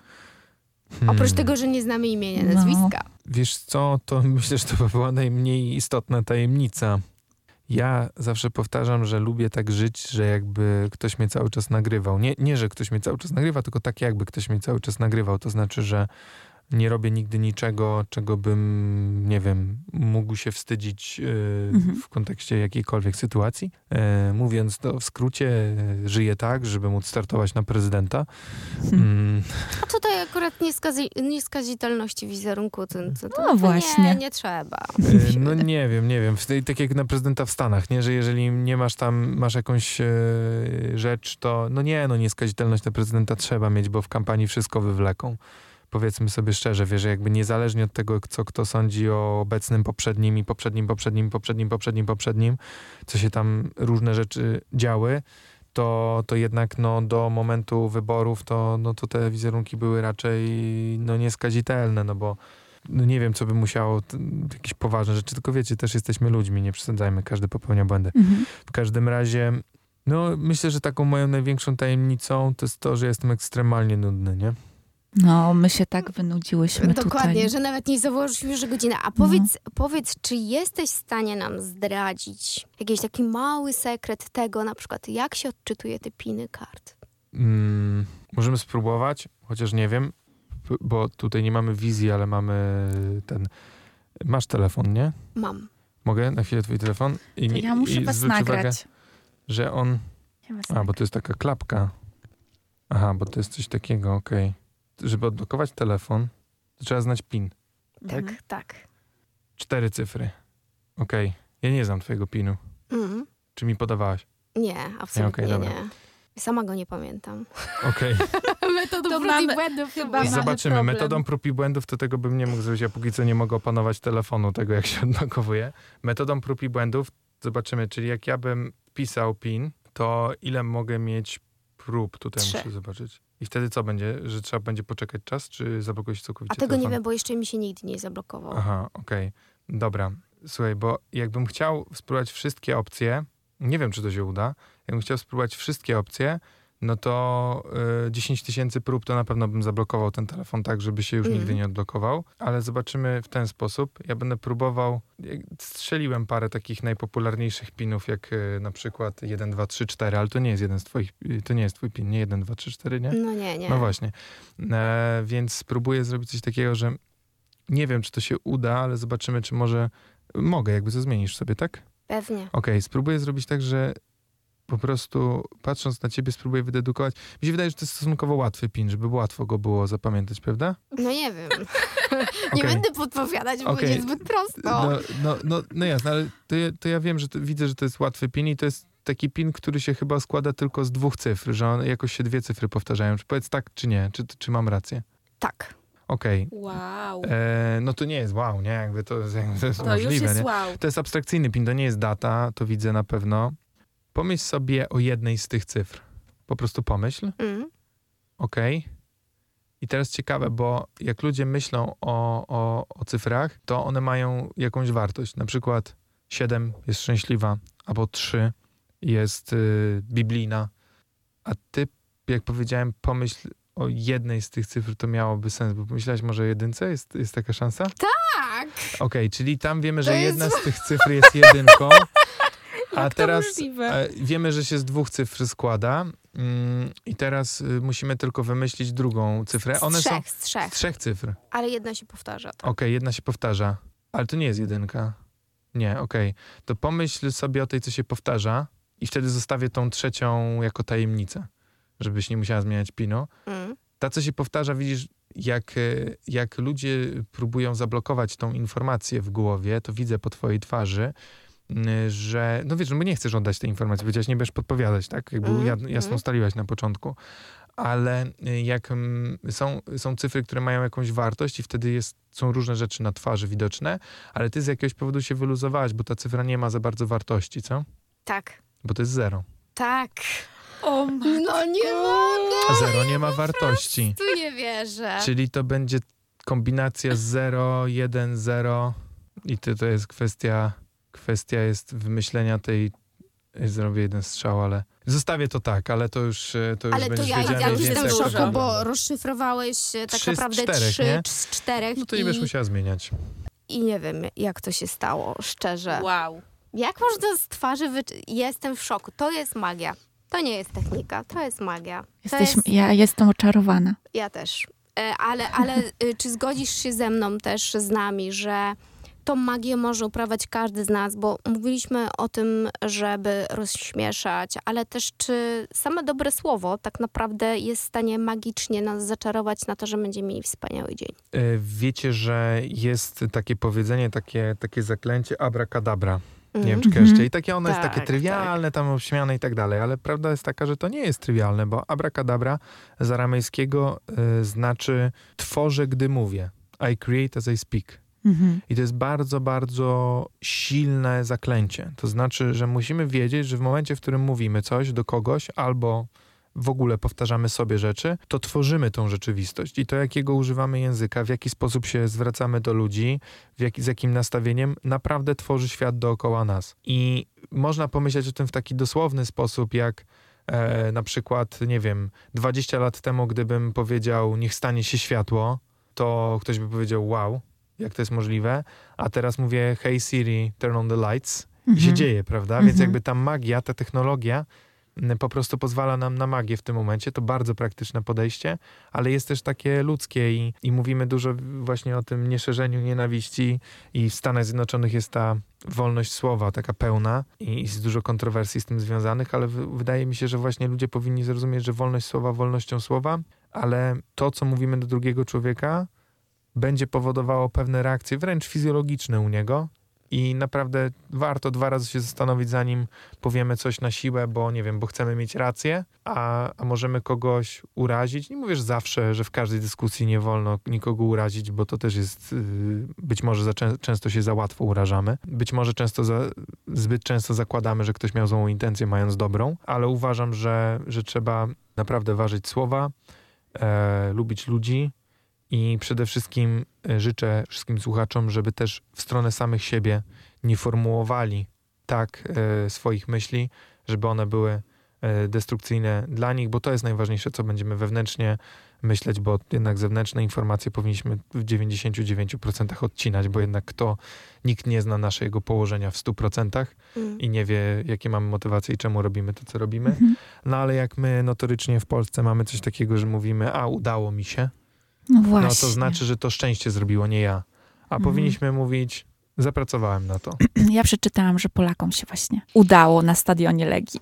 C: Oprócz
D: Hmm.
C: tego, że nie znamy imienia,
B: No.
C: nazwiska.
D: Wiesz co, to myślę, że to by była najmniej istotna tajemnica. Ja zawsze powtarzam, że lubię tak żyć, że jakby ktoś mnie cały czas nagrywał. Nie, nie, że ktoś mnie cały czas nagrywa, tylko tak jakby ktoś mnie cały czas nagrywał. To znaczy, że nie robię nigdy niczego, czego bym, nie wiem, mógł się wstydzić yy,
B: Mhm.
D: w kontekście jakiejkolwiek sytuacji. E, mówiąc to w skrócie, e, żyję tak, żeby móc startować na prezydenta.
B: Hmm.
D: Mm,
C: A tutaj akurat nieskazi- nieskazitelności wizerunku, to, to, to,
B: No właśnie.
C: Nie, nie trzeba.
D: E, No nie wiem, nie wiem. Tak jak na prezydenta w Stanach, nie? Że jeżeli nie masz tam, masz jakąś e, rzecz, to no nie, no nieskazitelność na prezydenta trzeba mieć, bo w kampanii wszystko wywleką. Powiedzmy sobie szczerze, wiesz, że jakby niezależnie od tego, co kto sądzi o obecnym, poprzednim i poprzednim, poprzednim, poprzednim, poprzednim, poprzednim, co się tam różne rzeczy działy, to, to jednak no, do momentu wyborów to, no, to te wizerunki były raczej no, nieskazitelne, no bo no nie wiem, co by musiało, jakieś poważne rzeczy, tylko wiecie, też jesteśmy ludźmi, nie przesadzajmy, każdy popełnia błędy.
B: Mhm.
D: W każdym razie, no myślę, że taką moją największą tajemnicą to jest to, że jestem ekstremalnie nudny, nie?
B: No, my się tak wynudziłyśmy
C: Dokładnie,
B: tutaj.
C: że nawet nie założyliśmy, że godzina. A
B: No.
C: powiedz, powiedz, czy jesteś w stanie nam zdradzić jakiś taki mały sekret tego, na przykład, jak się odczytuje te piny kart?
D: Mm, możemy spróbować, chociaż nie wiem, bo tutaj nie mamy wizji, ale mamy ten... Masz telefon, nie?
C: Mam.
D: Mogę na chwilę twój telefon? I,
B: To ja muszę
D: i
B: was
D: zwróć uwagę,
B: nagrać.
D: że on...
B: Ja
D: A, bo to jest taka klapka. Aha, bo to jest coś takiego, okej. Żeby odblokować telefon, to trzeba znać PIN.
C: Tak,
B: Mhm.
C: tak.
D: Cztery cyfry. Okej. Ja nie znam twojego PINu.
C: Mhm.
D: Czy mi podawałaś?
C: Nie, absolutnie
D: Nie,
C: nie. Sama go nie pamiętam.
D: Okej.
C: Metodą
B: To
C: prób i błędów
B: chyba
D: Zobaczymy.
B: problem.
D: Metodą prób i błędów to tego bym nie mógł zrobić. Ja póki co nie mogę opanować telefonu, tego jak się odblokowuje. Metodą prób i błędów zobaczymy, czyli jak ja bym pisał PIN, to ile mogę mieć prób? Tutaj
C: Trzy.
D: muszę zobaczyć. I wtedy co będzie? Że trzeba będzie poczekać czas, czy zablokujesz całkowicie
C: A tego nie
D: telefon?
C: wiem, bo jeszcze mi się nigdy nie zablokował.
D: Aha, okej. Dobra. Słuchaj, bo jakbym chciał spróbować wszystkie opcje, nie wiem, czy to się uda, jakbym chciał spróbować wszystkie opcje, no to y, 10 tysięcy prób to na pewno bym zablokował ten telefon tak, żeby się już
C: Mhm.
D: nigdy nie odblokował, ale zobaczymy w ten sposób. Ja będę próbował, jak- strzeliłem parę takich najpopularniejszych pinów, jak y, na przykład 1, 2, 3, 4, ale to nie jest jeden z twoich, y, to nie jest twój pin, nie 1, 2, 3, 4, nie?
C: No nie, nie.
D: No właśnie. E, więc spróbuję zrobić coś takiego, że nie wiem, czy to się uda, ale zobaczymy, czy może mogę, jakby to zmienisz sobie, tak?
C: Pewnie.
D: Okej, spróbuję zrobić tak, że po prostu patrząc na ciebie spróbuję wydedukować. Mi się wydaje, że to jest stosunkowo łatwy pin, żeby łatwo go było zapamiętać, prawda?
C: No nie wiem. nie
D: Okej.
C: będę podpowiadać, bo
D: Okej.
C: będzie zbyt prosto.
D: No, no, no, no jasne, ale to ja, to ja wiem, że to, widzę, że to jest łatwy pin i to jest taki pin, który się chyba składa tylko z dwóch cyfr, że on, jakoś się dwie cyfry powtarzają. Czy powiedz tak, czy nie? Czy, czy mam rację?
C: Tak.
D: Okej.
B: Wow.
D: E, no to nie jest wow, nie? Jakby to, jakby to jest
B: To
D: możliwe,
B: już jest
D: nie?
B: wow.
D: To jest abstrakcyjny pin, to nie jest data, to widzę na pewno. Pomyśl sobie o jednej z tych cyfr. Po prostu pomyśl,
C: Mm.
D: ok? I teraz ciekawe, bo jak ludzie myślą o, o, o cyfrach, to one mają jakąś wartość. Na przykład 7 jest szczęśliwa, albo 3 jest y, biblijna. A ty, jak powiedziałem, pomyśl o jednej z tych cyfr, to miałoby sens, bo pomyślałeś może o jedynce? Jest, jest taka szansa?
C: Tak.
D: Okej, czyli tam wiemy, że
C: jest
D: jedna z tych cyfr jest jedynką, a teraz
B: możliwe?
D: e, wiemy, że się z dwóch cyfr składa mm, i teraz y, musimy tylko wymyślić drugą cyfrę.
C: Z
D: One
C: trzech,
D: są
C: z trzech.
D: z trzech cyfr.
C: Ale jedna się powtarza. Tak.
D: Okej, jedna się powtarza, ale to nie jest jedynka. Nie, okej. To pomyśl sobie o tej, co się powtarza i wtedy zostawię tą trzecią jako tajemnicę, żebyś nie musiała zmieniać pinu.
C: Mm.
D: Ta, co się powtarza, widzisz, jak, e, jak ludzie próbują zablokować tą informację w głowie, to widzę po twojej twarzy, że, no wiesz, no bo nie chcesz oddać tej informacji, powiedziałeś, nie będziesz podpowiadać, tak? Jakby jad- jasno ustaliłaś na początku. Ale y, jak mm, są, są cyfry, które mają jakąś wartość i wtedy jest, są różne rzeczy na twarzy widoczne, ale ty z jakiegoś powodu się wyluzowałaś, bo ta cyfra nie ma za bardzo wartości, co?
C: Tak.
D: Bo to jest zero.
C: Tak.
B: O
C: No nie mogę.
D: Zero nie ma wartości.
C: Tu nie wierzę.
D: Czyli to będzie kombinacja 0, 1, 0 i to, to jest kwestia, kwestia jest wymyślenia tej, zrobię jeden strzał, ale zostawię to tak, ale to już, e, to już
C: Ale to ja,
D: mniej
C: jestem w szoku, bo rozszyfrowałeś e, tak
D: Trzy z
C: naprawdę
D: czterech,
C: trzy
D: nie?
C: z czterech
D: No to nie
C: i,
D: będziesz musiała zmieniać.
C: i nie wiem, jak to się stało, szczerze.
B: Wow.
C: Jak można z twarzy wyczy... Jestem w szoku. To jest magia. To nie jest technika, to jest magia. To
B: Jesteś,
C: jest...
B: Ja jestem oczarowana.
C: Ja też. E, Ale, ale e, czy zgodzisz się ze mną też, z nami, że tą magię może uprawiać każdy z nas, bo mówiliśmy o tym, żeby rozśmieszać, ale też czy same dobre słowo tak naprawdę jest w stanie magicznie nas zaczarować na to, że będziemy mieli wspaniały dzień.
D: E, Wiecie, że jest takie powiedzenie, takie, takie zaklęcie abracadabra. Nie wiem, czy
B: Mhm.
D: kojarzycie. I takie ono jest
C: Tak,
D: takie trywialne, tam obśmiane i tak dalej, ale prawda jest taka, że to nie jest trywialne, bo abracadabra z aramejskiego y, znaczy tworzę, gdy mówię. I create as I speak.
B: Mhm.
D: I to jest bardzo, bardzo silne zaklęcie. To znaczy, że musimy wiedzieć, że w momencie, w którym mówimy coś do kogoś albo w ogóle powtarzamy sobie rzeczy, to tworzymy tą rzeczywistość. I to, jakiego używamy języka, w jaki sposób się zwracamy do ludzi, w jaki, z jakim nastawieniem, naprawdę tworzy świat dookoła nas. I można pomyśleć o tym w taki dosłowny sposób, jak e, na przykład, nie wiem, 20 lat temu, gdybym powiedział, niech stanie się światło, to ktoś by powiedział, wow, jak to jest możliwe, a teraz mówię, hey Siri, turn on the lights i się
B: Mhm.
D: dzieje, prawda? Więc
B: Mhm.
D: jakby ta magia, ta technologia m, po prostu pozwala nam na magię w tym momencie. To bardzo praktyczne podejście, ale jest też takie ludzkie i, i mówimy dużo właśnie o tym nieszerzeniu nienawiści i w Stanach Zjednoczonych jest ta wolność słowa taka pełna i jest dużo kontrowersji z tym związanych, ale w, wydaje mi się, że właśnie ludzie powinni zrozumieć, że wolność słowa wolnością słowa, ale to, co mówimy do drugiego człowieka, będzie powodowało pewne reakcje, wręcz fizjologiczne u niego, i naprawdę warto dwa razy się zastanowić, zanim powiemy coś na siłę, bo nie wiem, bo chcemy mieć rację, a, a możemy kogoś urazić. Nie mówisz zawsze, że w każdej dyskusji nie wolno nikogo urazić, bo to też jest, yy, być może za, często się za łatwo urażamy. Być może często za, zbyt często zakładamy, że ktoś miał złą intencję, mając dobrą, ale uważam, że, że trzeba naprawdę ważyć słowa, e, lubić ludzi, i przede wszystkim e, życzę wszystkim słuchaczom, żeby też w stronę samych siebie nie formułowali tak e, swoich myśli, żeby one były e, destrukcyjne dla nich, bo to jest najważniejsze, co będziemy wewnętrznie myśleć, bo jednak zewnętrzne informacje powinniśmy w 99% odcinać, bo jednak kto, nikt nie zna naszego położenia w 100% mm. i nie wie, jakie mamy motywacje i czemu robimy to, co robimy. Mm -hmm. No ale jak my notorycznie w Polsce mamy coś takiego, że mówimy, a udało mi się,
B: no właśnie.
D: No to znaczy, że to szczęście zrobiło, nie ja. A mhm. powinniśmy mówić, zapracowałem na to.
B: Ja przeczytałam, że Polakom się właśnie udało na stadionie Legii.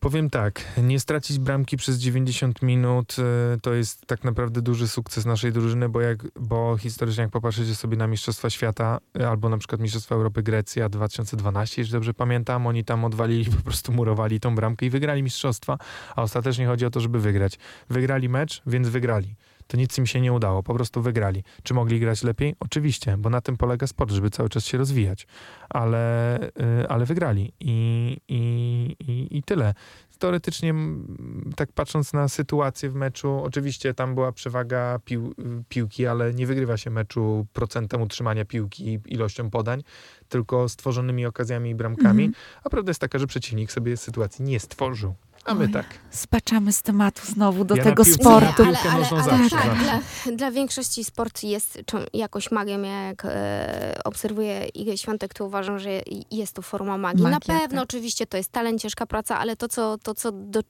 D: Powiem tak, nie stracić bramki przez 90 minut y, to jest tak naprawdę duży sukces naszej drużyny, bo, jak, bo historycznie jak popatrzycie sobie na Mistrzostwa Świata y, albo na przykład Mistrzostwa Europy Grecja 2012, jeśli dobrze pamiętam, oni tam odwalili, po prostu murowali tą bramkę i wygrali mistrzostwa, a ostatecznie chodzi o to, żeby wygrać. Wygrali mecz, więc wygrali to nic im się nie udało, po prostu wygrali. Czy mogli grać lepiej? Oczywiście, bo na tym polega sport, żeby cały czas się rozwijać, ale, y, ale wygrali i, i, i, i tyle. Teoretycznie, tak patrząc na sytuację w meczu, oczywiście tam była przewaga pił, piłki, ale nie wygrywa się meczu procentem utrzymania piłki, ilością podań, tylko stworzonymi okazjami i bramkami. Mm -hmm. A prawda jest taka, że przeciwnik sobie sytuacji nie stworzył. A my Oj, tak.
B: Spaczamy z tematu znowu do ja tego sportu.
C: Ale, ale, ale, ale tak, dla, dla, większości sport jest jakoś magią. Ja jak e, obserwuję Igę Świątek, to uważam, że jest to forma magii. Magia, Na pewno tak. oczywiście to jest talent, ciężka praca, ale to, co, to, co do,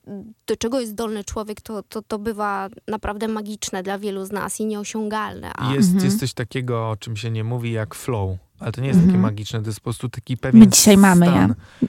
C: do czego jest zdolny człowiek, to, to, to bywa naprawdę magiczne dla wielu z nas i nieosiągalne.
D: A... Jest, mhm. jest coś takiego, o czym się nie mówi, jak flow. Ale to nie jest takie mhm. magiczne, to jest po prostu taki pewien My dzisiaj stan, mamy, ja.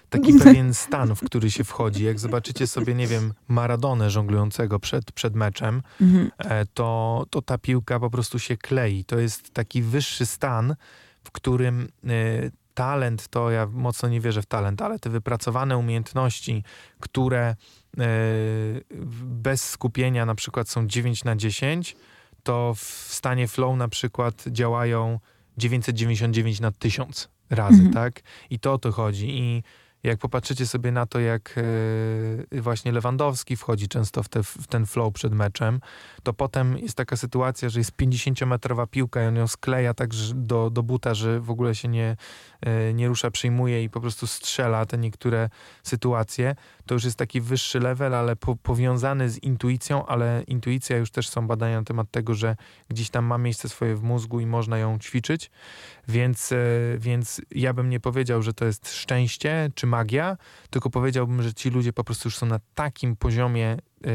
D: taki pewien stan, w który się wchodzi. Jak zobaczycie sobie, nie wiem, Maradonę żonglującego przed, przed meczem, mhm. E, to, to ta piłka po prostu się klei. To jest taki wyższy stan, w którym y, talent, to ja mocno nie wierzę w talent, ale te wypracowane umiejętności, które y, bez skupienia na przykład są 9 na 10, to w stanie flow na przykład działają 999 na 1000 razy, mhm. tak? I to o to chodzi. I jak popatrzycie sobie na to, jak e, właśnie Lewandowski wchodzi często w, te, w, ten flow przed meczem, to potem jest taka sytuacja, że jest 50-metrowa piłka i on ją skleja tak do, do buta, że w ogóle się nie, e, nie rusza, przyjmuje i po prostu strzela te niektóre sytuacje. To już jest taki wyższy level, ale po, powiązany z intuicją, ale intuicja już też są badania na temat tego, że gdzieś tam ma miejsce swoje w mózgu i można ją ćwiczyć. Więc, e, więc ja bym nie powiedział, że to jest szczęście czy magia, tylko powiedziałbym, że ci ludzie po prostu już są na takim poziomie yy,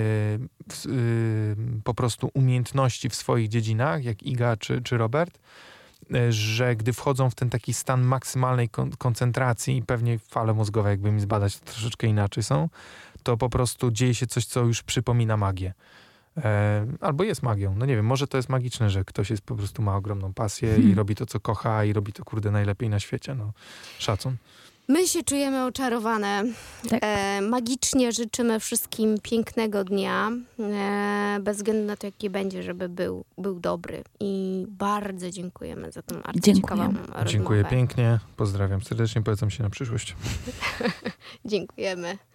D: yy, po prostu umiejętności w swoich dziedzinach, jak Iga czy, czy Robert, że gdy wchodzą w ten taki stan maksymalnej kon koncentracji i pewnie fale mózgowe, jakby mi zbadać, to troszeczkę inaczej są, to po prostu dzieje się coś, co już przypomina magię. E, albo jest magią. No nie wiem, może to jest magiczne, że ktoś jest po prostu ma ogromną pasję hmm. i robi to, co kocha i robi to, kurde, najlepiej na świecie. No, szacun.
C: My się czujemy oczarowane. Tak. E, magicznie życzymy wszystkim pięknego dnia, e, bez względu na to, jaki będzie, żeby był, był dobry. I bardzo dziękujemy za tą arcyciekawą rozmowę.
D: Dziękuję pięknie, pozdrawiam serdecznie, polecam się na przyszłość.
C: Dziękujemy.